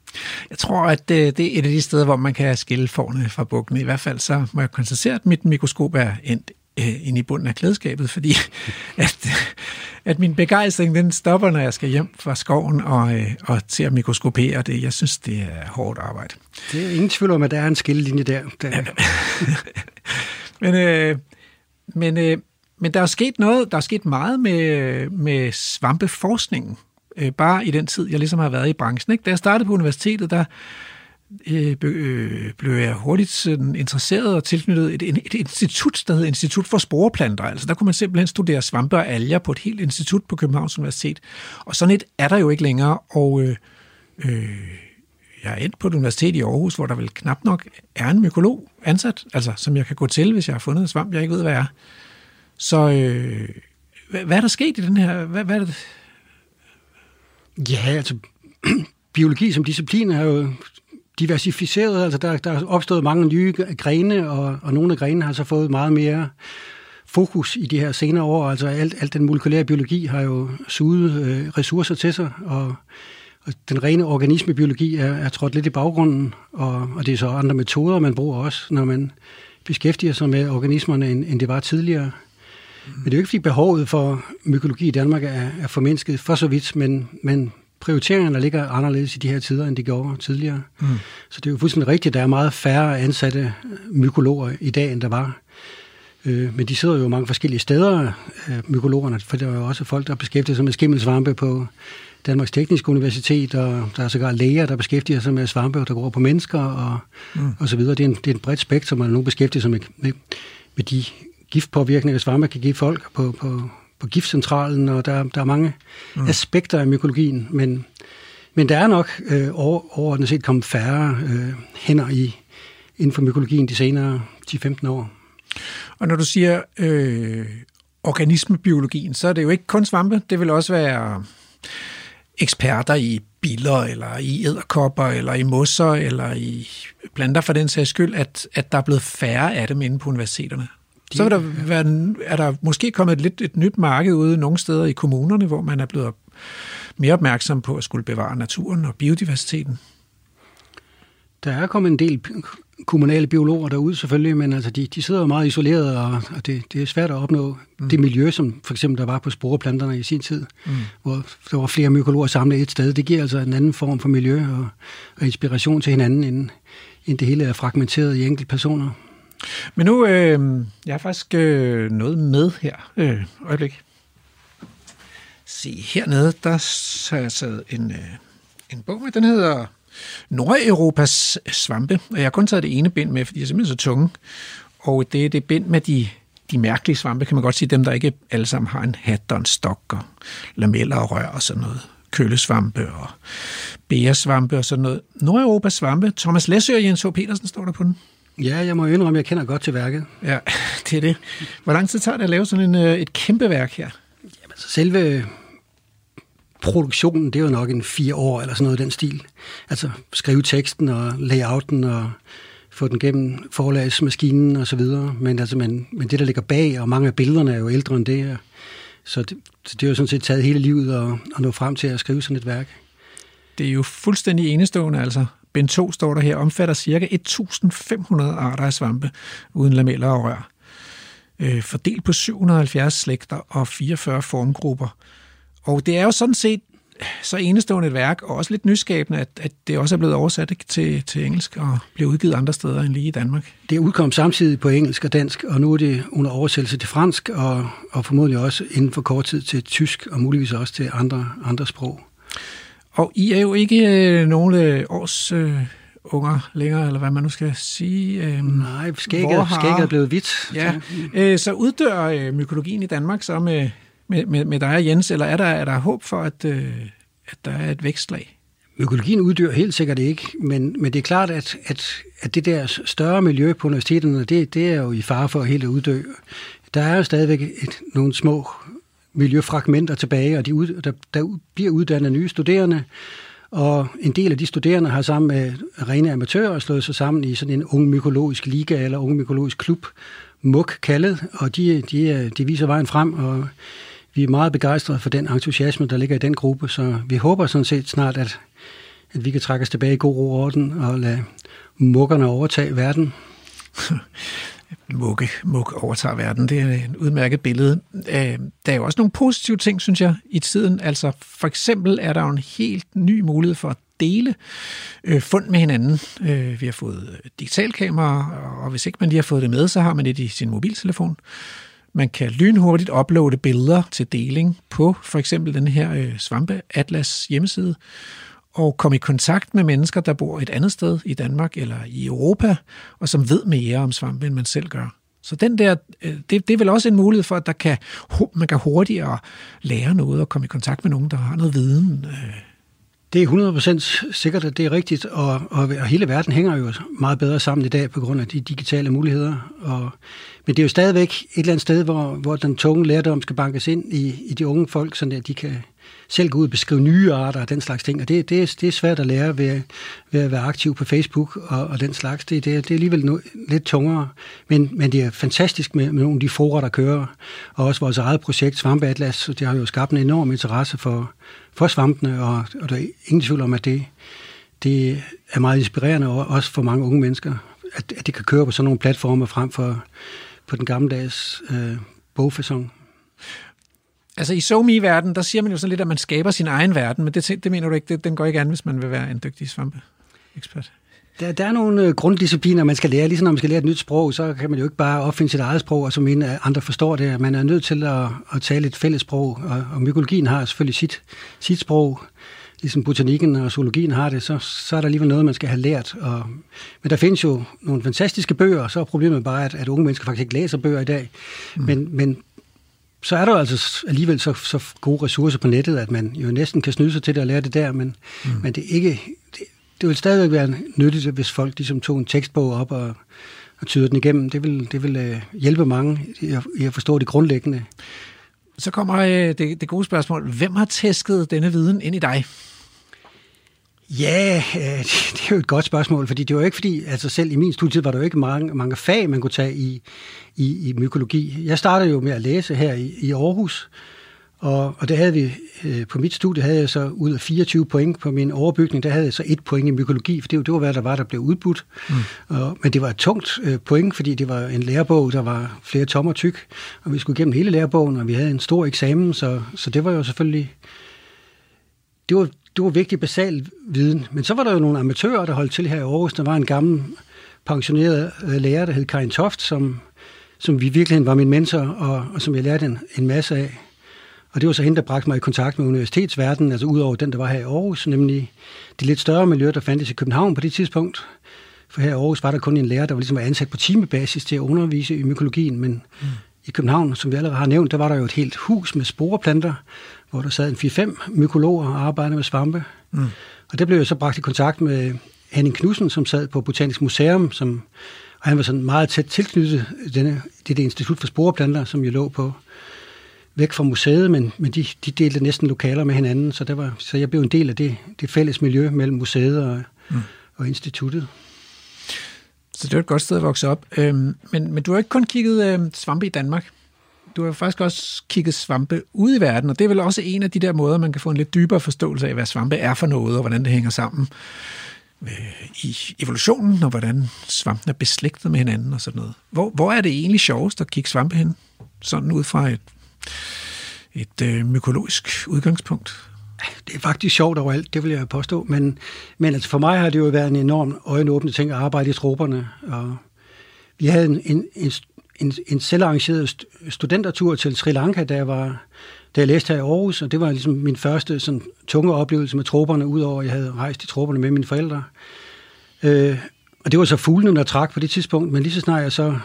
[SPEAKER 2] Jeg tror, at øh, det er et af de steder, hvor man kan skille forne fra bukkene. I hvert fald så må jeg konstatere, at mit mikroskop er endt øh, ind i bunden af klædeskabet, fordi at, at min begejstring den stopper, når jeg skal hjem fra skoven og, øh, og til at mikroskopere det. Jeg synes, det er hårdt arbejde.
[SPEAKER 4] Det er ingen tvivl om, at der er en skillelinje der. der.
[SPEAKER 2] men, øh, men, øh, men der er sket noget, der er sket meget med, med svampeforskningen. Øh, bare i den tid, jeg ligesom har været i branchen. Ikke? Da jeg startede på universitetet, der Øh, øh, blev jeg hurtigt sådan, interesseret og tilknyttet et, et, et institut, der hedder Institut for Sporeplanter. Altså der kunne man simpelthen studere svampe og alger på et helt institut på Københavns Universitet. Og sådan et er der jo ikke længere, og øh, øh, jeg er endt på et universitet i Aarhus, hvor der vel knap nok er en mykolog ansat, altså som jeg kan gå til, hvis jeg har fundet en svamp, jeg ikke ved, hvad er. Så øh, hvad, hvad er der sket i den her... Hvad, hvad er det?
[SPEAKER 4] Ja, altså biologi som disciplin er jo diversificeret, altså der, der er opstået mange nye grene, og, og nogle af grenene har så fået meget mere fokus i de her senere år. Altså alt, alt den molekylære biologi har jo suget øh, ressourcer til sig, og, og den rene organismebiologi er, er trådt lidt i baggrunden, og, og det er så andre metoder, man bruger også, når man beskæftiger sig med organismerne, end, end det var tidligere. Men det er jo ikke, fordi behovet for mykologi i Danmark er, er formindsket for så vidt, men, men prioriteringerne ligger anderledes i de her tider, end de gjorde tidligere. Mm. Så det er jo fuldstændig rigtigt, at der er meget færre ansatte mykologer i dag, end der var. Øh, men de sidder jo mange forskellige steder, øh, mykologerne, for der er jo også folk, der beskæftiger sig med skimmelsvampe på Danmarks Tekniske Universitet, og der er sågar læger, der beskæftiger sig med svampe, der går på mennesker og, mm. og så videre. Det er, en, det er en bredt spektrum, og nogen beskæftiger sig med, med, med de giftpåvirkninger, svampe kan give folk på, på, på giftcentralen, og der, der er mange mm. aspekter af mykologien, men, men der er nok øh, over, overordnet set kommet færre øh, hænder i, inden for mykologien de senere 10-15 år.
[SPEAKER 2] Og når du siger øh, organismebiologien, så er det jo ikke kun svampe, det vil også være eksperter i biller, eller i æderkopper, eller i mosser, eller i planter for den sags skyld, at, at der er blevet færre af dem inde på universiteterne. De, så vil der være, er der måske kommet et lidt et nyt marked ude nogle steder i kommunerne, hvor man er blevet mere opmærksom på at skulle bevare naturen og biodiversiteten.
[SPEAKER 4] Der er kommet en del kommunale biologer derude selvfølgelig, men altså de, de sidder jo meget isoleret, og, og det, det er svært at opnå mm. det miljø, som for eksempel der var på sporeplanterne i sin tid, mm. hvor der var flere mykologer samlet et sted. Det giver altså en anden form for miljø og, og inspiration til hinanden, end, end det hele er fragmenteret i enkelte personer.
[SPEAKER 2] Men nu, øh, jeg har faktisk øh, noget med her. Øh, øjeblik. Se, hernede, der har jeg taget en, øh, en bog med, den hedder Nordeuropas svampe. Og jeg har kun taget det ene bind med, fordi de er simpelthen så tunge. Og det er det bind med de, de mærkelige svampe, kan man godt sige, dem der ikke alle sammen har en hat og en stok og lameller og rør og sådan noget. køllesvampe og bæresvampe og sådan noget. Nordeuropas svampe. Thomas Læsø og Jens H. Petersen står der på den.
[SPEAKER 4] Ja, jeg må indrømme, at jeg kender godt til værket.
[SPEAKER 2] Ja, det er det. Hvor lang tid tager det at lave sådan en, øh, et kæmpe værk her?
[SPEAKER 4] Jamen, så selve produktionen, det er jo nok en fire år eller sådan noget i den stil. Altså skrive teksten og layouten og få den gennem forlagsmaskinen og så videre. Men, altså, men, men det, der ligger bag, og mange af billederne er jo ældre end det, så det, så det er jo sådan set taget hele livet at, at nå frem til at skrive sådan et værk.
[SPEAKER 2] Det er jo fuldstændig enestående, altså. Bind 2 står der her, omfatter ca. 1.500 arter af svampe, uden lameller og rør. Øh, fordelt på 770 slægter og 44 formgrupper. Og det er jo sådan set så enestående et værk, og også lidt nyskabende, at, at det også er blevet oversat ikke, til, til engelsk og bliver udgivet andre steder end lige i Danmark.
[SPEAKER 4] Det udkom samtidig på engelsk og dansk, og nu er det under oversættelse til fransk, og, og formodentlig også inden for kort tid til tysk, og muligvis også til andre, andre sprog.
[SPEAKER 2] Og I er jo ikke øh, nogle års øh, unger længere, eller hvad man nu skal sige.
[SPEAKER 4] Øh, Nej, skægget, har, skægget er blevet hvidt.
[SPEAKER 2] Ja, øh, så uddør øh, mykologien i Danmark så med med, med, med dig og Jens, eller er der, er der håb for, at, øh, at der er et vækstlag?
[SPEAKER 4] Økologien uddør helt sikkert ikke, men, men det er klart, at, at, at det der større miljø på universiteterne, det, det er jo i fare for at helt at uddø. Der er jo stadigvæk et, nogle små miljøfragmenter tilbage, og de ud, der, der bliver uddannet nye studerende, og en del af de studerende har sammen med rene amatører slået sig sammen i sådan en ung mykologisk liga eller ung mykologisk klub, MUK kaldet, og de, de, de viser vejen frem, og vi er meget begejstrede for den entusiasme, der ligger i den gruppe, så vi håber sådan set snart, at, at vi kan trække os tilbage i god ro og orden og lade mukkerne overtage verden.
[SPEAKER 2] Mukke, mukke overtager verden. Det er et udmærket billede. Øh, der er jo også nogle positive ting, synes jeg, i tiden. Altså, for eksempel er der jo en helt ny mulighed for at dele øh, fund med hinanden. Øh, vi har fået øh, digitalkamera, og hvis ikke man lige har fået det med, så har man det i sin mobiltelefon. Man kan lynhurtigt uploade billeder til deling på for eksempel den her øh, Svampe Atlas hjemmeside, og komme i kontakt med mennesker, der bor et andet sted i Danmark eller i Europa, og som ved mere om svampe, end man selv gør. Så den der, øh, det, det er vel også en mulighed for, at der kan, man kan hurtigere lære noget og komme i kontakt med nogen, der har noget viden. Øh.
[SPEAKER 4] Det er 100% sikkert, at det er rigtigt, og, og, og hele verden hænger jo meget bedre sammen i dag på grund af de digitale muligheder. Og men det er jo stadigvæk et eller andet sted, hvor, hvor den tunge lærdom skal bankes ind i, i de unge folk, så de kan selv gå ud og beskrive nye arter og den slags ting. Og det, det, er, det er svært at lære ved, ved at være aktiv på Facebook og, og den slags. Det, det, det er alligevel no, lidt tungere. Men, men det er fantastisk med, med nogle af de forer, der kører. Og også vores eget projekt, Svampeatlas, det har jo skabt en enorm interesse for, for svampene, og, og der er ingen tvivl om, at det, det er meget inspirerende, også for mange unge mennesker, at, at det kan køre på sådan nogle platforme frem for på den gammeldags øh, bogfasong.
[SPEAKER 2] Altså i SoMe-verden, der siger man jo sådan lidt, at man skaber sin egen verden, men det, det mener du ikke, det, den går ikke an, hvis man vil være en dygtig svampe-ekspert?
[SPEAKER 4] Der, der er nogle øh, grunddiscipliner, man skal lære. Ligesom når man skal lære et nyt sprog, så kan man jo ikke bare opfinde sit eget sprog, og så mene, at andre forstår det. Man er nødt til at, at tale et fælles sprog, og, og mykologien har selvfølgelig sit, sit sprog, ligesom botanikken og zoologien har det, så, så er der alligevel noget, man skal have lært. Og, men der findes jo nogle fantastiske bøger, og så er problemet bare, at, at unge mennesker faktisk ikke læser bøger i dag. Mm. Men, men så er der jo altså alligevel så, så gode ressourcer på nettet, at man jo næsten kan snyde sig til det at lære det der, men, mm. men det er ikke... Det, det vil stadigvæk være nyttigt, hvis folk ligesom tog en tekstbog op og, og tyder den igennem. Det vil, det vil uh, hjælpe mange i at, i at forstå det grundlæggende.
[SPEAKER 2] Så kommer uh, det, det gode spørgsmål. Hvem har tæsket denne viden ind i dig?
[SPEAKER 4] Ja, øh, det er jo et godt spørgsmål, fordi det var ikke fordi, altså selv i min studietid var der jo ikke mange, mange fag, man kunne tage i, i, i mykologi. Jeg startede jo med at læse her i, i Aarhus, og, og det havde vi, øh, på mit studie havde jeg så ud af 24 point på min overbygning, der havde jeg så et point i mykologi, for det, det var hvad der var, der blev udbudt. Mm. Og, men det var et tungt øh, point, fordi det var en lærebog, der var flere tommer tyk, og vi skulle igennem hele lærebogen, og vi havde en stor eksamen, så, så det var jo selvfølgelig... Det var, det var vigtig basal viden. Men så var der jo nogle amatører, der holdt til her i Aarhus. Der var en gammel pensioneret øh, lærer, der hed Karin Toft, som, som vi virkelig var min mentor, og, og som jeg lærte en, en masse af. Og det var så hende, der bragte mig i kontakt med universitetsverdenen, altså ud over den, der var her i Aarhus, nemlig det lidt større miljø, der fandtes i København på det tidspunkt. For her i Aarhus var der kun en lærer, der var ligesom ansat på timebasis til at undervise i mykologien, men mm. i København, som vi allerede har nævnt, der var der jo et helt hus med sporeplanter, hvor der sad en 4-5 mykologer og arbejdede med svampe. Mm. Og der blev jeg så bragt i kontakt med Henning Knudsen, som sad på Botanisk Museum, som, og han var sådan meget tæt tilknyttet denne, det, det institut for sporeplanter, som jo lå på væk fra museet, men, men de, de delte næsten lokaler med hinanden, så, der var, så jeg blev en del af det, det fælles miljø mellem museet og, mm. og instituttet.
[SPEAKER 2] Så det er et godt sted at vokse op. Øhm, men, men du har ikke kun kigget øh, svampe i Danmark. Du har faktisk også kigget svampe ud i verden, og det er vel også en af de der måder, man kan få en lidt dybere forståelse af, hvad svampe er for noget, og hvordan det hænger sammen øh, i evolutionen, og hvordan svampen er beslægtet med hinanden og sådan noget. Hvor, hvor er det egentlig sjovest at kigge svampe hen? Sådan ud fra et, et øh, mykologisk udgangspunkt.
[SPEAKER 4] Det er faktisk sjovt overalt, det vil jeg påstå, men, men altså for mig har det jo været en enorm øjenåbende ting at arbejde i trupperne, og vi havde en, en, en en, en selvarrangeret studentertur til Sri Lanka, da jeg, var, da jeg læste her i Aarhus, og det var ligesom min første sådan, tunge oplevelse med tropperne, udover at jeg havde rejst i tropperne med mine forældre. Øh, og det var så fuglene, der trak på det tidspunkt, men lige så snart jeg så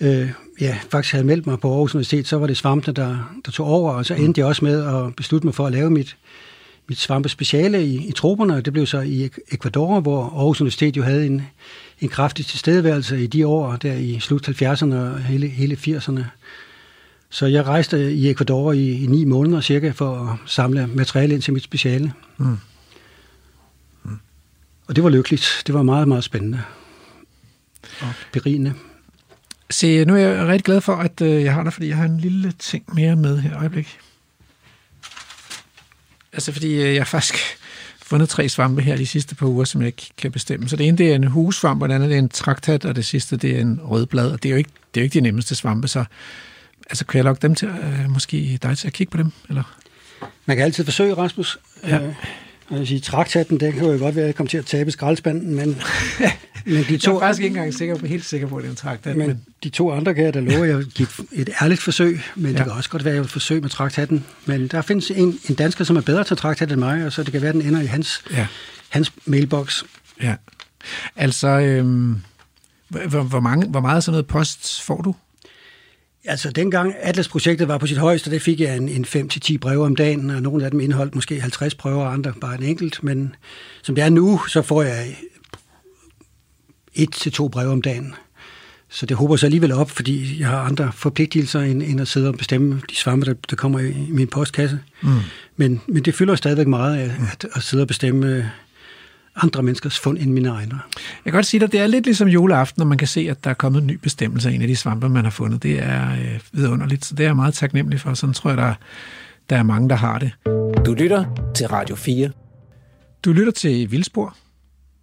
[SPEAKER 4] øh, ja, faktisk havde meldt mig på Aarhus Universitet, så var det svampene, der, der tog over, og så endte jeg også med at beslutte mig for at lave mit, mit svampespeciale i, i tropperne, og det blev så i Ecuador, hvor Aarhus Universitet jo havde en, en kraftig tilstedeværelse i de år, der i slut 70'erne og hele, hele 80'erne. Så jeg rejste i Ecuador i, i ni måneder cirka for at samle materiale ind til mit speciale. Mm. Mm. Og det var lykkeligt. Det var meget, meget spændende og berigende.
[SPEAKER 2] Se, nu er jeg rigtig glad for, at øh, jeg har dig, fordi jeg har en lille ting mere med her. Øjeblik. Altså, fordi øh, jeg faktisk fundet tre svampe her de sidste par uger, som jeg ikke kan bestemme. Så det ene det er en hussvamp, og det andet det er en traktat, og det sidste det er en rødblad. Og det er jo ikke, det er jo ikke de nemmeste svampe, så altså, kan jeg lokke dem til, øh, måske dig til at kigge på dem? Eller?
[SPEAKER 4] Man kan altid forsøge, Rasmus. Ja. Øh, jeg sige, traktaten, det kan jo godt være, at jeg kommer til at tabe skraldespanden, men,
[SPEAKER 2] men de to... Jeg er faktisk ikke engang sikker på, helt sikker på, at det er en traktat.
[SPEAKER 4] Men, men, de to andre kan jeg da love, at jeg give et ærligt forsøg, men ja. det kan også godt være, at jeg vil forsøge med traktaten. Men der findes en, en dansker, som er bedre til traktat end mig, og så det kan være, at den ender i hans, ja. hans mailbox.
[SPEAKER 2] Ja. Altså, øhm, hvor, hvor, mange, hvor meget sådan noget post får du?
[SPEAKER 4] Altså, dengang Atlas-projektet var på sit højeste, det fik jeg en, en 5-10 breve om dagen, og nogle af dem indeholdt måske 50 prøver, og andre bare en enkelt. Men som det er nu, så får jeg et til to breve om dagen. Så det håber sig alligevel op, fordi jeg har andre forpligtelser, end, end at sidde og bestemme de svampe, der, der kommer i, i min postkasse. Mm. Men, men det fylder stadigvæk meget at, at, at sidde og bestemme andre menneskers fund end mine egne.
[SPEAKER 2] Jeg kan godt sige dig, det er lidt ligesom juleaften, når man kan se, at der er kommet en ny bestemmelse af en af de svampe, man har fundet. Det er øh, vidunderligt, så det er jeg meget taknemmelig for. Sådan tror jeg, der, der er mange, der har det.
[SPEAKER 1] Du lytter til Radio 4.
[SPEAKER 2] Du lytter til Vildspor.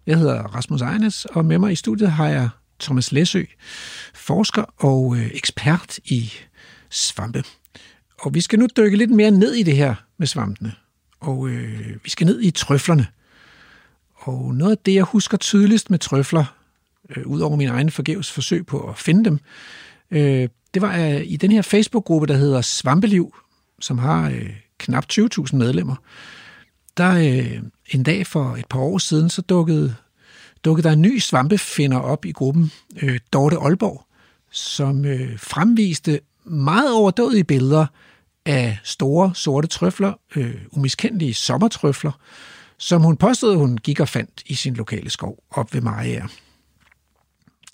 [SPEAKER 2] Jeg hedder Rasmus Ejnes, og med mig i studiet har jeg Thomas Læsø, forsker og øh, ekspert i svampe. Og vi skal nu dykke lidt mere ned i det her med svampene. Og øh, vi skal ned i trøflerne. Og noget af det, jeg husker tydeligst med trøfler, øh, ud over min egen forgæves forsøg på at finde dem, øh, det var øh, i den her Facebook-gruppe, der hedder Svampeliv, som har øh, knap 20.000 medlemmer. Der øh, en dag for et par år siden, så dukkede, dukkede der en ny svampefinder op i gruppen, øh, Dorte Aalborg, som øh, fremviste meget overdådige billeder af store sorte trøfler, øh, umiskendelige sommertrøfler, som hun påstod, hun gik og fandt i sin lokale skov op ved Mariager.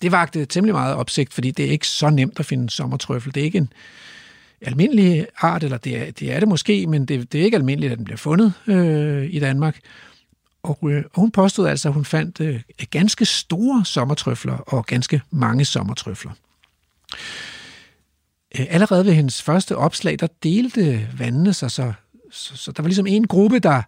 [SPEAKER 2] Det vagte temmelig meget opsigt, fordi det er ikke så nemt at finde sommertrøffel. Det er ikke en almindelig art, eller det er det, er det måske, men det, det er ikke almindeligt, at den bliver fundet øh, i Danmark. Og, øh, og hun påstod altså, at hun fandt øh, ganske store sommertrøfler og ganske mange sommertrøfler. Øh, allerede ved hendes første opslag, der delte vandene sig, så, så, så der var ligesom en gruppe, der,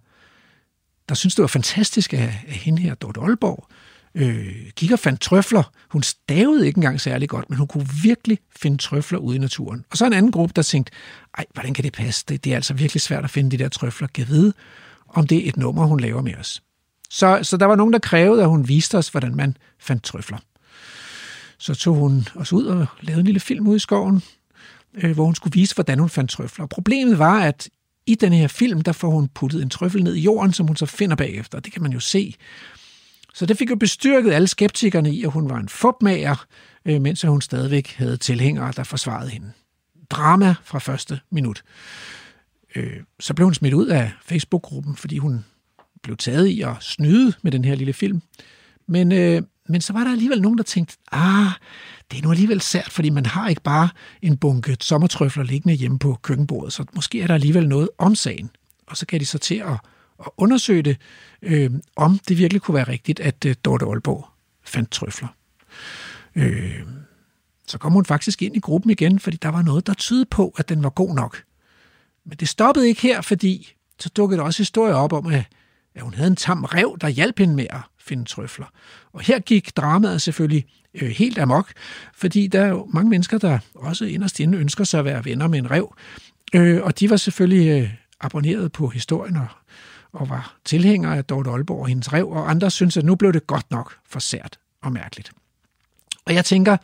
[SPEAKER 2] der syntes, det var fantastisk af, af hende her, Dorte Aalborg, øh, Øh, gik og fandt trøfler. Hun stavede ikke engang særlig godt, men hun kunne virkelig finde trøfler ude i naturen. Og så en anden gruppe, der tænkte, ej, hvordan kan det passe? Det, det er altså virkelig svært at finde de der trøfler. Kan vide, om det er et nummer, hun laver med os. Så, så der var nogen, der krævede, at hun viste os, hvordan man fandt trøfler. Så tog hun os ud og lavede en lille film ude i skoven, øh, hvor hun skulle vise, hvordan hun fandt trøfler. Problemet var, at i den her film, der får hun puttet en trøffel ned i jorden, som hun så finder bagefter. Det kan man jo se. Så det fik jo bestyrket alle skeptikerne i, at hun var en fupmager, øh, mens hun stadigvæk havde tilhængere, der forsvarede hende. Drama fra første minut. Øh, så blev hun smidt ud af Facebook-gruppen, fordi hun blev taget i at snyde med den her lille film. Men, øh, men så var der alligevel nogen, der tænkte, ah, det er nu alligevel sært, fordi man har ikke bare en bunke sommertrøfler liggende hjemme på køkkenbordet, så måske er der alligevel noget om sagen. Og så kan de så til at, at undersøge det, øh, om det virkelig kunne være rigtigt, at øh, Dorte Aalborg fandt trøfler. Øh, så kom hun faktisk ind i gruppen igen, fordi der var noget, der tydede på, at den var god nok. Men det stoppede ikke her, fordi så dukkede der også historier op om, at, at hun havde en tam rev, der hjalp hende med at finde trøfler. Og her gik dramaet selvfølgelig øh, helt amok, fordi der er jo mange mennesker, der også inderst inde ønsker sig at være venner med en rev. Øh, og de var selvfølgelig øh, abonneret på historien og, og var tilhængere af Dorte Aalborg og hendes rev, og andre synes, at nu blev det godt nok for sært og mærkeligt. Og jeg tænker,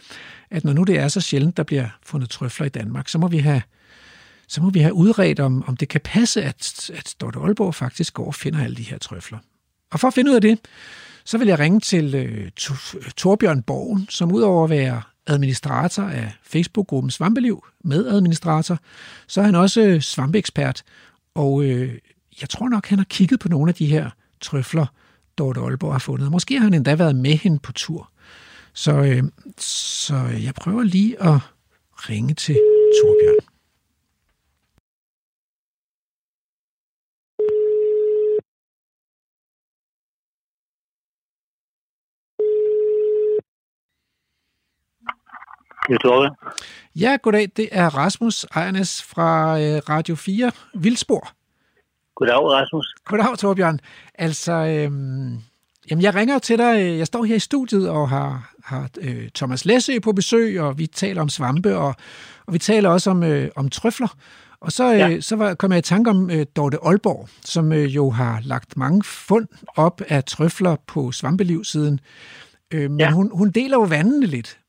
[SPEAKER 2] at når nu det er så sjældent, der bliver fundet trøfler i Danmark, så må vi have så må vi have udredt, om, om det kan passe, at, at Dorte Aalborg faktisk går og finder alle de her trøfler. Og for at finde ud af det, så vil jeg ringe til øh, Torbjørn Borgen, som udover at være administrator af Facebook-gruppen Svampeliv, med administrator, så er han også øh, svampeekspert, og øh, jeg tror nok, han har kigget på nogle af de her trøfler, Dorte Aalborg har fundet. Måske har han endda været med hende på tur. Så, øh, så jeg prøver lige at ringe til Torbjørn. Ja, goddag. Det er Rasmus Ejernes fra øh, Radio 4 Vildspor.
[SPEAKER 6] Goddag, Rasmus.
[SPEAKER 2] Goddag, Torbjørn. Altså, øhm, jamen, jeg ringer til dig. Jeg står her i studiet og har, har øh, Thomas Læsø på besøg, og vi taler om svampe, og, og vi taler også om, øh, om trøfler. Og så, øh, ja. så var, kom jeg i tanke om øh, Dorte Aalborg, som øh, jo har lagt mange fund op af trøfler på svampeliv siden. Øh, men ja. hun, hun deler jo vandene lidt.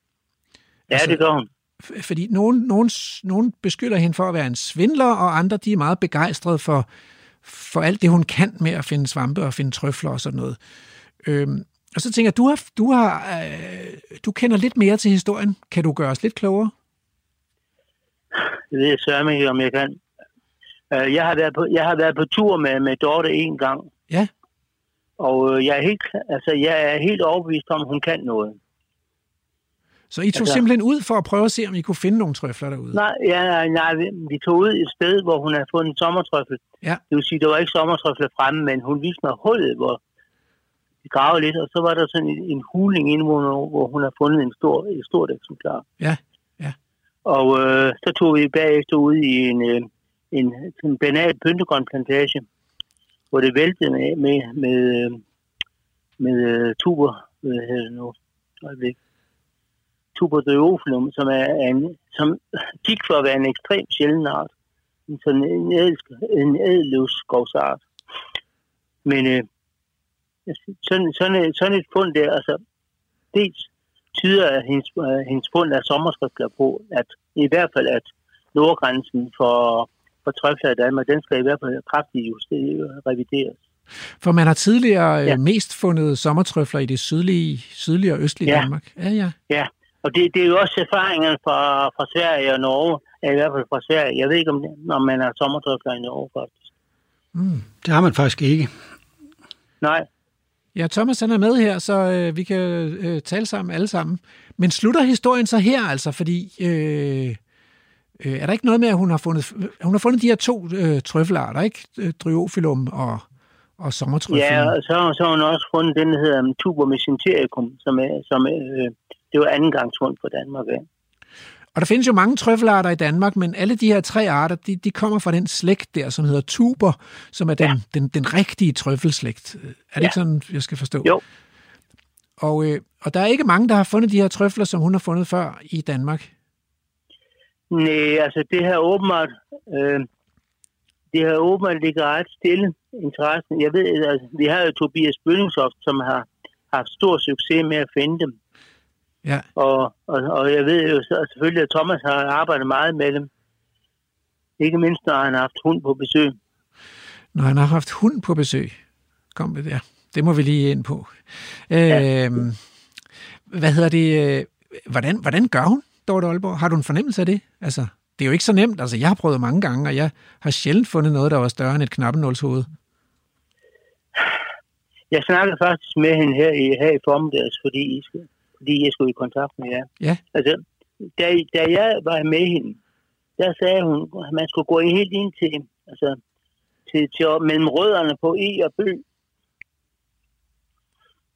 [SPEAKER 6] Ja, altså, det gør hun.
[SPEAKER 2] Fordi nogen, nogen, nogen beskylder hende for at være en svindler, og andre de er meget begejstrede for, for alt det, hun kan med at finde svampe og finde trøfler og sådan noget. Øhm, og så tænker jeg, du, har, du, har, øh, du kender lidt mere til historien. Kan du gøre os lidt klogere?
[SPEAKER 6] Det jeg sørge ikke, om jeg kan. Øh, jeg, har været på, jeg har været på tur med, med Dorte en gang.
[SPEAKER 2] Ja.
[SPEAKER 6] Og øh, jeg er helt, altså, jeg er helt overbevist om, at hun kan noget.
[SPEAKER 2] Så I tog altså, simpelthen ud for at prøve at se, om I kunne finde nogle trøfler derude?
[SPEAKER 6] Nej, ja, nej, vi tog ud et sted, hvor hun havde fundet en sommertrøffel.
[SPEAKER 2] Ja.
[SPEAKER 6] Det vil sige, der var ikke sommertrøfler fremme, men hun viste mig hullet, hvor vi gravede lidt, og så var der sådan en, en hulning inde, hvor, hvor hun har fundet en stor, et stort eksemplar.
[SPEAKER 2] Ja, ja.
[SPEAKER 6] Og øh, så tog vi bagefter ud i en, øh, en, en banal pyntegrønplantage, hvor det væltede med, med, med, øh, med, med tuber, hvad hedder det nu, øjeblik Tuberdiofilum, som, er en, som gik for at være en ekstrem sjælden art. En sådan en, ædel, en ædelløvskovsart. Men øh, sådan, sådan, et, sådan et fund der, altså, dels tyder at hendes, øh, hendes fund af sommerskrifter på, at i hvert fald, at nordgrænsen for, for trøfler i Danmark, den skal i hvert fald kraftigt justeres, revideres.
[SPEAKER 2] For man har tidligere ja.
[SPEAKER 6] Ja.
[SPEAKER 2] mest fundet sommertrøfler i det sydlige, sydlige og østlige
[SPEAKER 6] Ja.
[SPEAKER 2] Danmark. Ja, ja.
[SPEAKER 6] Ja, og det, det er jo også erfaringerne fra, fra Sverige og Norge, i hvert fald fra Sverige. Jeg ved ikke, om, om man har sommertrøfler i Norge, faktisk.
[SPEAKER 2] Mm.
[SPEAKER 4] Det har man faktisk ikke.
[SPEAKER 6] Nej,
[SPEAKER 2] Ja, Thomas han er med her, så øh, vi kan øh, tale sammen alle sammen. Men slutter historien så her altså, fordi øh, øh, er der ikke noget med, at hun har fundet, hun har fundet de her to øh, trøffelarter, ikke? Øh, Dryophyllum og, og sommertrøffel.
[SPEAKER 6] ja, og så, så har hun også fundet den, der hedder um, tuber mesentericum, som er, som er, øh, det var anden gangs fund på Danmark. Ja.
[SPEAKER 2] Og der findes jo mange trøffelarter i Danmark, men alle de her tre arter, de, de kommer fra den slægt der, som hedder tuber, som er den, ja. den, den rigtige trøffelslægt. Er det ja. ikke sådan, jeg skal forstå?
[SPEAKER 6] Jo.
[SPEAKER 2] Og, øh, og der er ikke mange, der har fundet de her trøfler, som hun har fundet før i Danmark.
[SPEAKER 6] Nej, altså det her åbenbart, øh, det her åbenbart ligger ret stille interessen. Jeg ved, altså, vi har jo Tobias Bøllingshoft, som har haft stor succes med at finde dem.
[SPEAKER 2] Ja.
[SPEAKER 6] Og, og, og jeg ved jo selvfølgelig, at Thomas har arbejdet meget med dem. Ikke mindst, når han har haft hund på besøg.
[SPEAKER 2] Når han har haft hund på besøg. Kom det der. Det må vi lige ind på. Ja. Øh, hvad hedder det? øh, Hvordan, hvordan gør hun, Dorte Aalborg? Har du en fornemmelse af det? Altså, det er jo ikke så nemt. Altså, jeg har prøvet mange gange, og jeg har sjældent fundet noget, der var større end et knappenålshoved.
[SPEAKER 6] Jeg snakkede faktisk med hende her i, her i formiddags, fordi, I skal, fordi jeg skulle i kontakt med jer.
[SPEAKER 2] Ja.
[SPEAKER 6] Altså, da, da jeg var med hende, der sagde hun, at man skulle gå helt ind til, altså, til, til mellem rødderne på E og Bø.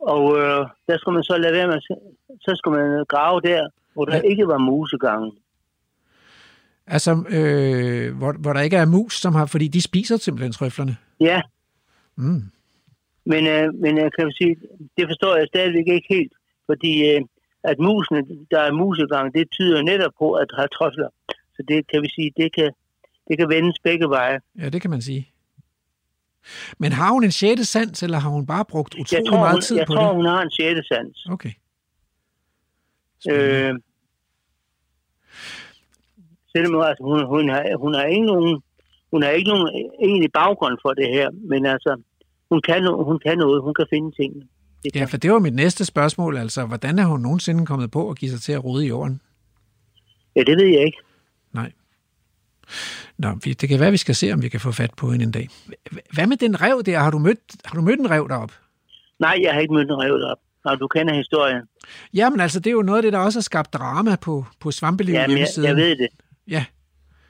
[SPEAKER 6] Og øh, der skulle man så lade være med, så skulle man grave der, hvor der
[SPEAKER 2] Ja.
[SPEAKER 6] ikke var musegangen.
[SPEAKER 2] Altså, øh, hvor, hvor der ikke er mus, som har, fordi de spiser simpelthen trøflerne.
[SPEAKER 6] Ja,
[SPEAKER 2] Mm.
[SPEAKER 6] Men, øh, men jeg kan sige, det forstår jeg stadigvæk ikke helt, fordi øh, at musene, der er musegang, det tyder netop på at have trøfler. Så det kan vi sige, det kan, det kan vendes begge veje.
[SPEAKER 2] Ja, det kan man sige. Men har hun en sjette sans, eller har hun bare brugt
[SPEAKER 6] Jeg
[SPEAKER 2] utrolig
[SPEAKER 6] tror,
[SPEAKER 2] meget
[SPEAKER 6] hun,
[SPEAKER 2] tid
[SPEAKER 6] jeg
[SPEAKER 2] på
[SPEAKER 6] tror,
[SPEAKER 2] det?
[SPEAKER 6] hun har en sjette sans.
[SPEAKER 2] Okay. Spændende.
[SPEAKER 6] Øh, selvom altså, hun, hun, har, hun har ikke nogen, hun har ikke nogen egentlig baggrund for det her, men altså, hun kan, hun kan noget, hun kan finde tingene. Det
[SPEAKER 2] Ja, for det var mit næste spørgsmål, altså, hvordan er hun nogensinde kommet på at give sig til at rode i jorden?
[SPEAKER 6] ja, det ved jeg ikke.
[SPEAKER 2] Nej. Nå, det kan være, vi skal se, om vi kan få fat på hende en dag. Hvad med den rev der? Har du mødt, har du mødt en rev derop?
[SPEAKER 6] Nej, jeg har ikke mødt en rev op. Og du kender historien.
[SPEAKER 2] Jamen altså, det er jo noget af det, der også har skabt drama på, på Svampeliv
[SPEAKER 6] Jamen, jeg, jeg ved det.
[SPEAKER 2] Ja.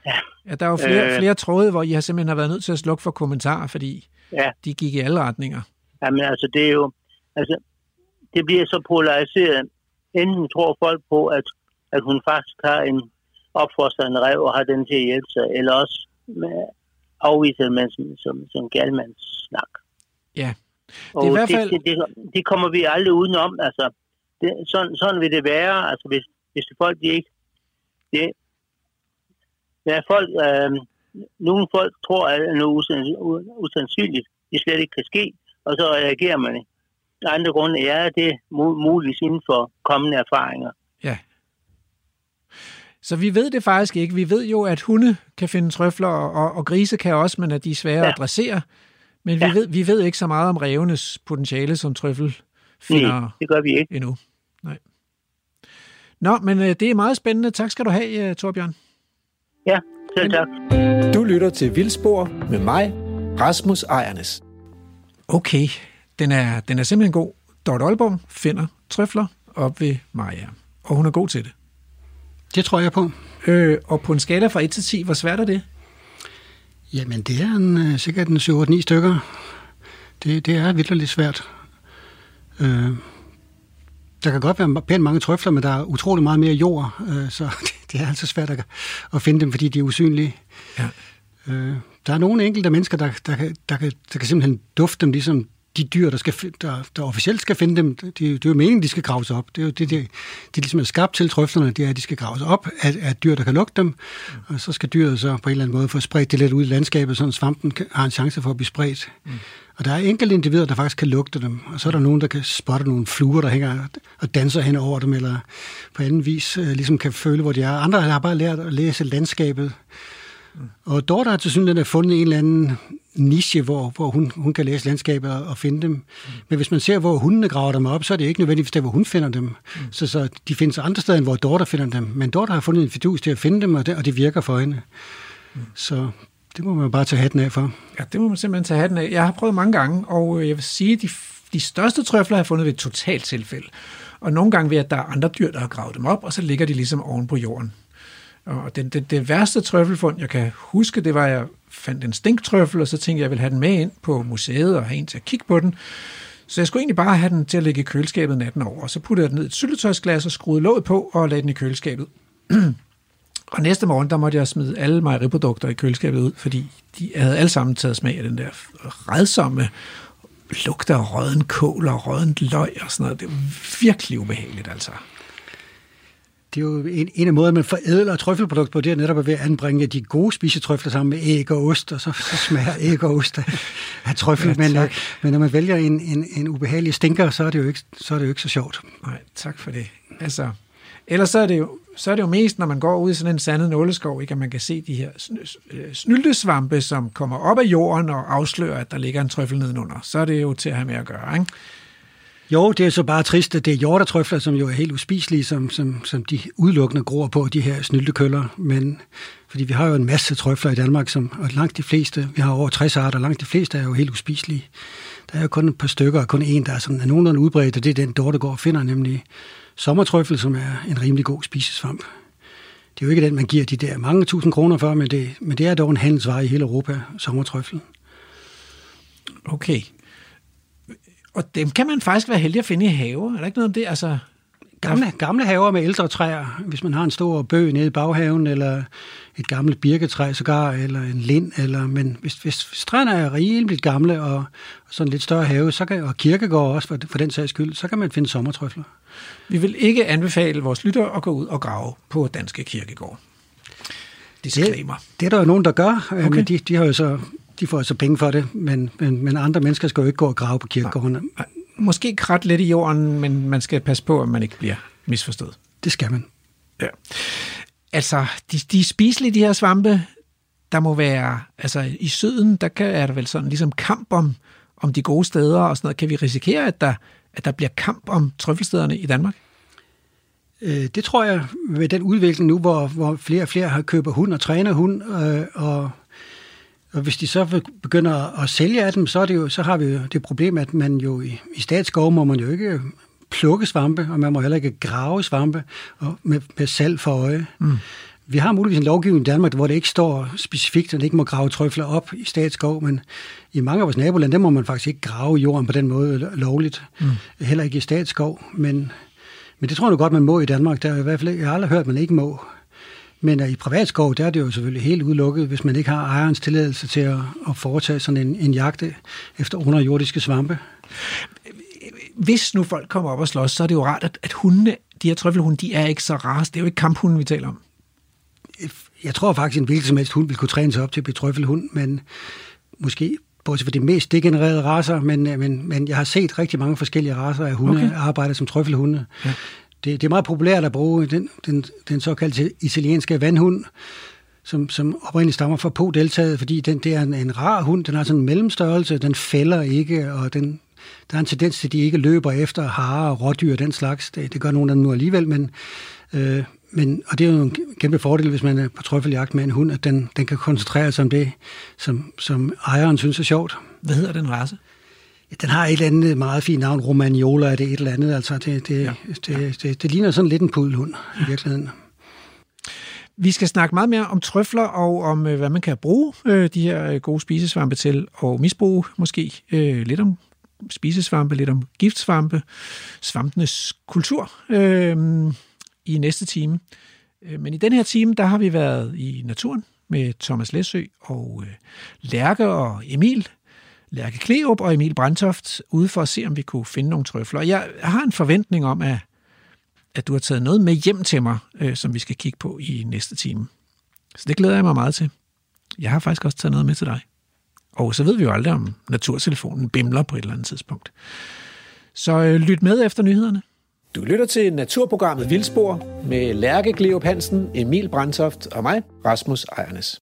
[SPEAKER 6] Ja.
[SPEAKER 2] ja. der er jo flere,
[SPEAKER 6] Øh.
[SPEAKER 2] flere tråde, hvor I har simpelthen har været nødt til at slukke for kommentarer, fordi
[SPEAKER 6] Ja.
[SPEAKER 2] de gik i alle retninger.
[SPEAKER 6] Jamen altså, det er jo... Altså, det bliver så polariseret. Enten tror folk på, at, at hun faktisk har en opfostrende rev og har den til at hjælpe sig, eller også med, afviser man som, som, som galmandssnak.
[SPEAKER 2] Ja.
[SPEAKER 6] Og
[SPEAKER 2] Det er i hvert fald-
[SPEAKER 6] det, det, det, det kommer vi aldrig udenom. Altså, det, sådan, sådan vil det være. Altså, hvis, hvis folk de ikke... Det, ja, folk, øh, nogle folk tror, at noget usandsynligt, det slet ikke kan ske, og så reagerer man ikke. Andre grunde er det mu- muligvis inden for kommende erfaringer.
[SPEAKER 2] Så vi ved det faktisk ikke. Vi ved jo, at hunde kan finde trøfler, og, og grise kan også, men at de er svære ja.
[SPEAKER 6] Ja.
[SPEAKER 2] at dressere. Men vi,
[SPEAKER 6] Ja.
[SPEAKER 2] ved, vi ved ikke så meget om revenes potentiale som trøffel finder
[SPEAKER 6] Nej, det gør vi ikke.
[SPEAKER 2] endnu. Nej. Nå, men øh, det er meget spændende. Tak skal du have, øh, Torbjørn.
[SPEAKER 6] Ja, selv tak.
[SPEAKER 1] Du lytter til Vildspor med mig, Rasmus Ejernes.
[SPEAKER 2] Okay, den er, den er simpelthen god. Dorte Aalborg finder trøfler op ved Maja, og hun er god til det.
[SPEAKER 4] Det tror jeg på.
[SPEAKER 2] Øh, og på en skala fra 1 til 10, hvor svært er det?
[SPEAKER 4] Jamen, det er en, øh, sikkert en 7-8-9 stykker. Det, det er virkelig lidt svært. Øh, der kan godt være pænt mange trøfler, men der er utrolig meget mere jord, øh, så det, det er altså svært at, at finde dem, fordi de er usynlige.
[SPEAKER 2] Ja.
[SPEAKER 4] Øh, der er nogle enkelte mennesker, der, der, kan, der, kan, der kan simpelthen dufte dem, ligesom de dyr, der, skal, der, der officielt skal finde dem, det, det er jo meningen, de skal graves op. Det er jo det, det, de ligesom er skabt til trøflerne, det er, at de skal graves op af, af dyr, der kan lugte dem, og så skal dyret så på en eller anden måde få spredt det lidt ud i landskabet, så svampen har en chance for at blive spredt. Mm. Og der er enkelte individer, der faktisk kan lugte dem, og så er der nogen, der kan spotte nogle fluer, der hænger og danser hen over dem, eller på anden vis øh, ligesom kan føle, hvor de er. Andre har bare lært at læse landskabet. Og Dorte har til synligheden fundet en eller anden niche, hvor, hvor hun, hun kan læse landskabet og, og finde dem. Mm. Men hvis man ser, hvor hundene graver dem op, så er det ikke nødvendigvis der, hvor hun finder dem. Mm. Så, så de findes andre steder, end hvor Dorte finder dem. Men Dorte har fundet en fidus til at finde dem, og det, og det virker for hende. Mm. Så det må man bare tage hatten af for.
[SPEAKER 2] Ja, det må man simpelthen tage hatten af. Jeg har prøvet mange gange, og øh, jeg vil sige, at de, de største trøfler har jeg fundet ved et totalt tilfælde. Og nogle gange ved, at der er andre dyr, der har gravet dem op, og så ligger de ligesom oven på jorden. Og den, det, det værste trøffelfund, jeg kan huske, det var, at jeg fandt en stinktrøffel, og så tænkte jeg, at jeg ville have den med ind på museet og have en til at kigge på den. Så jeg skulle egentlig bare have den til at ligge i køleskabet natten over. Og så puttede jeg den ned i et syltetøjsglas og skruede låget på og lagde den i køleskabet. Og næste morgen, der måtte jeg smide alle mejeriprodukter i køleskabet ud, fordi de havde alle sammen taget smag af den der redsomme lugt af rødden kål og rødden løg og sådan noget. Det var virkelig ubehageligt, altså.
[SPEAKER 4] Det er jo en, en af måderne, man forædler trøffelprodukt på, det er netop ved at anbringe de gode spisetrøfler sammen med æg og ost, og så, så smager æg og ost af, af trøffel. Ja, men, øh, men når man vælger en, en, en ubehagelig stinker, så er, det jo ikke, så er det jo ikke så sjovt.
[SPEAKER 2] Nej, tak for det. Altså, ellers så er det jo så er det jo mest, når man går ud i sådan en sandet nåleskov, ikke, at man kan se de her øh, snyltesvampe, som kommer op af jorden og afslører, at der ligger en trøffel nedenunder. Så er det jo til at have med at gøre, ikke?
[SPEAKER 4] Jo, det er så bare trist, at det er hjortetrøfler, som jo er helt uspiselige, som, som, som de udelukkende gror på, de her snyltekøller. Men fordi vi har jo en masse trøfler i Danmark, som, og langt de fleste, vi har over 60 arter, langt de fleste er jo helt uspiselige. Der er jo kun et par stykker, og kun en, der er, sådan, er nogenlunde udbredt, og det er den, Dorte går og finder, nemlig sommertrøffel, som er en rimelig god spisesvamp. Det er jo ikke den, man giver de der mange tusind kroner for, men det, men det er dog en handelsvare i hele Europa, sommertrøffel.
[SPEAKER 2] Okay. Og dem kan man faktisk være heldig at finde i have. Er der ikke noget om det? Altså,
[SPEAKER 4] Gamle, gamle haver med ældre træer, hvis man har en stor bøg nede i baghaven, eller et gammelt birketræ sågar, eller en lind, eller, men hvis, hvis, hvis træerne er rigeligt gamle, og, og sådan lidt større have, så kan, og kirkegård også for, for den sags skyld, så kan man finde sommertrøfler.
[SPEAKER 2] Vi vil ikke anbefale vores lytter at gå ud og grave på danske kirkegård. Disclaimer.
[SPEAKER 4] Det, det er der jo nogen, der gør, øh, okay. men de, de har jo så de får altså penge for det, men, men, men andre mennesker skal jo ikke gå og grave på kirkegårdene.
[SPEAKER 2] Måske krat lidt i jorden, men man skal passe på, at man ikke bliver misforstået.
[SPEAKER 4] Det skal man.
[SPEAKER 2] Ja. Altså, de, de er spiselige, de her svampe. Der må være, altså i syden, der kan, er der vel sådan ligesom kamp om, om de gode steder og sådan noget. Kan vi risikere, at der, at der bliver kamp om trøffelstederne i Danmark?
[SPEAKER 4] Øh, det tror jeg ved den udvikling nu, hvor, hvor flere og flere har køber hund og træner hund, øh, og og hvis de så begynder at sælge af dem, så, er det jo, så har vi jo det problem, at man jo i, i statsskov må man jo ikke plukke svampe, og man må heller ikke grave svampe og med, med salg for øje. Mm. Vi har muligvis en lovgivning i Danmark, hvor det ikke står specifikt, at man ikke må grave trøfler op i statsskov, men i mange af vores nabolande, der må man faktisk ikke grave jorden på den måde lovligt. Mm. Heller ikke i statsskov, men, men det tror jeg godt, man må i Danmark. Der er i hvert fald, jeg har aldrig hørt, at man ikke må. Men i privatskov, der er det jo selvfølgelig helt udelukket, hvis man ikke har ejerens tilladelse til at, at foretage sådan en, en jagt efter underjordiske svampe.
[SPEAKER 2] Hvis nu folk kommer op og slås, så er det jo rart, at, at hundene, de her trøffelhunde, de er ikke så ras. Det er jo ikke kamphunden, vi taler om.
[SPEAKER 4] Jeg tror faktisk, en hvilken som helst hund vil kunne træne sig op til at blive trøffelhund, men måske bortset fra de mest degenererede raser, men, men, men jeg har set rigtig mange forskellige raser af hunde okay. arbejde som trøffelhunde. Ja det, det er meget populært at bruge den, den, den såkaldte italienske vandhund, som, som oprindeligt stammer fra Po-deltaget, fordi den, det er en, en rar hund, den har sådan en mellemstørrelse, den fælder ikke, og den, der er en tendens til, at de ikke løber efter harer og rådyr og den slags. Det, det gør nogle af dem nu alligevel, men, øh, men, og det er jo en kæmpe fordel, hvis man er på trøffeljagt med en hund, at den, den kan koncentrere sig om det, som, som ejeren synes er sjovt.
[SPEAKER 2] Hvad hedder den race?
[SPEAKER 4] Den har et eller andet meget fint navn, Romagnola er det et eller andet. Altså det, det, ja. det, det, det, ligner sådan lidt en pudelhund i virkeligheden.
[SPEAKER 2] Vi skal snakke meget mere om trøfler og om, øh, hvad man kan bruge øh, de her øh, gode spisesvampe til, og misbruge måske lidt om spisesvampe, lidt om giftsvampe, svampenes kultur øh, i næste time. Men i den her time, der har vi været i naturen med Thomas Læsø og Lærke og Emil Lærke Kleop og Emil Brandtoft ude for at se, om vi kunne finde nogle trøfler. Jeg har en forventning om, at, at du har taget noget med hjem til mig, øh, som vi skal kigge på i næste time. Så det glæder jeg mig meget til. Jeg har faktisk også taget noget med til dig. Og så ved vi jo aldrig, om naturtelefonen bimler på et eller andet tidspunkt. Så øh, lyt med efter nyhederne.
[SPEAKER 1] Du lytter til naturprogrammet Vildspor med Lærke Kleop Hansen, Emil Brandtoft og mig, Rasmus Ejernes.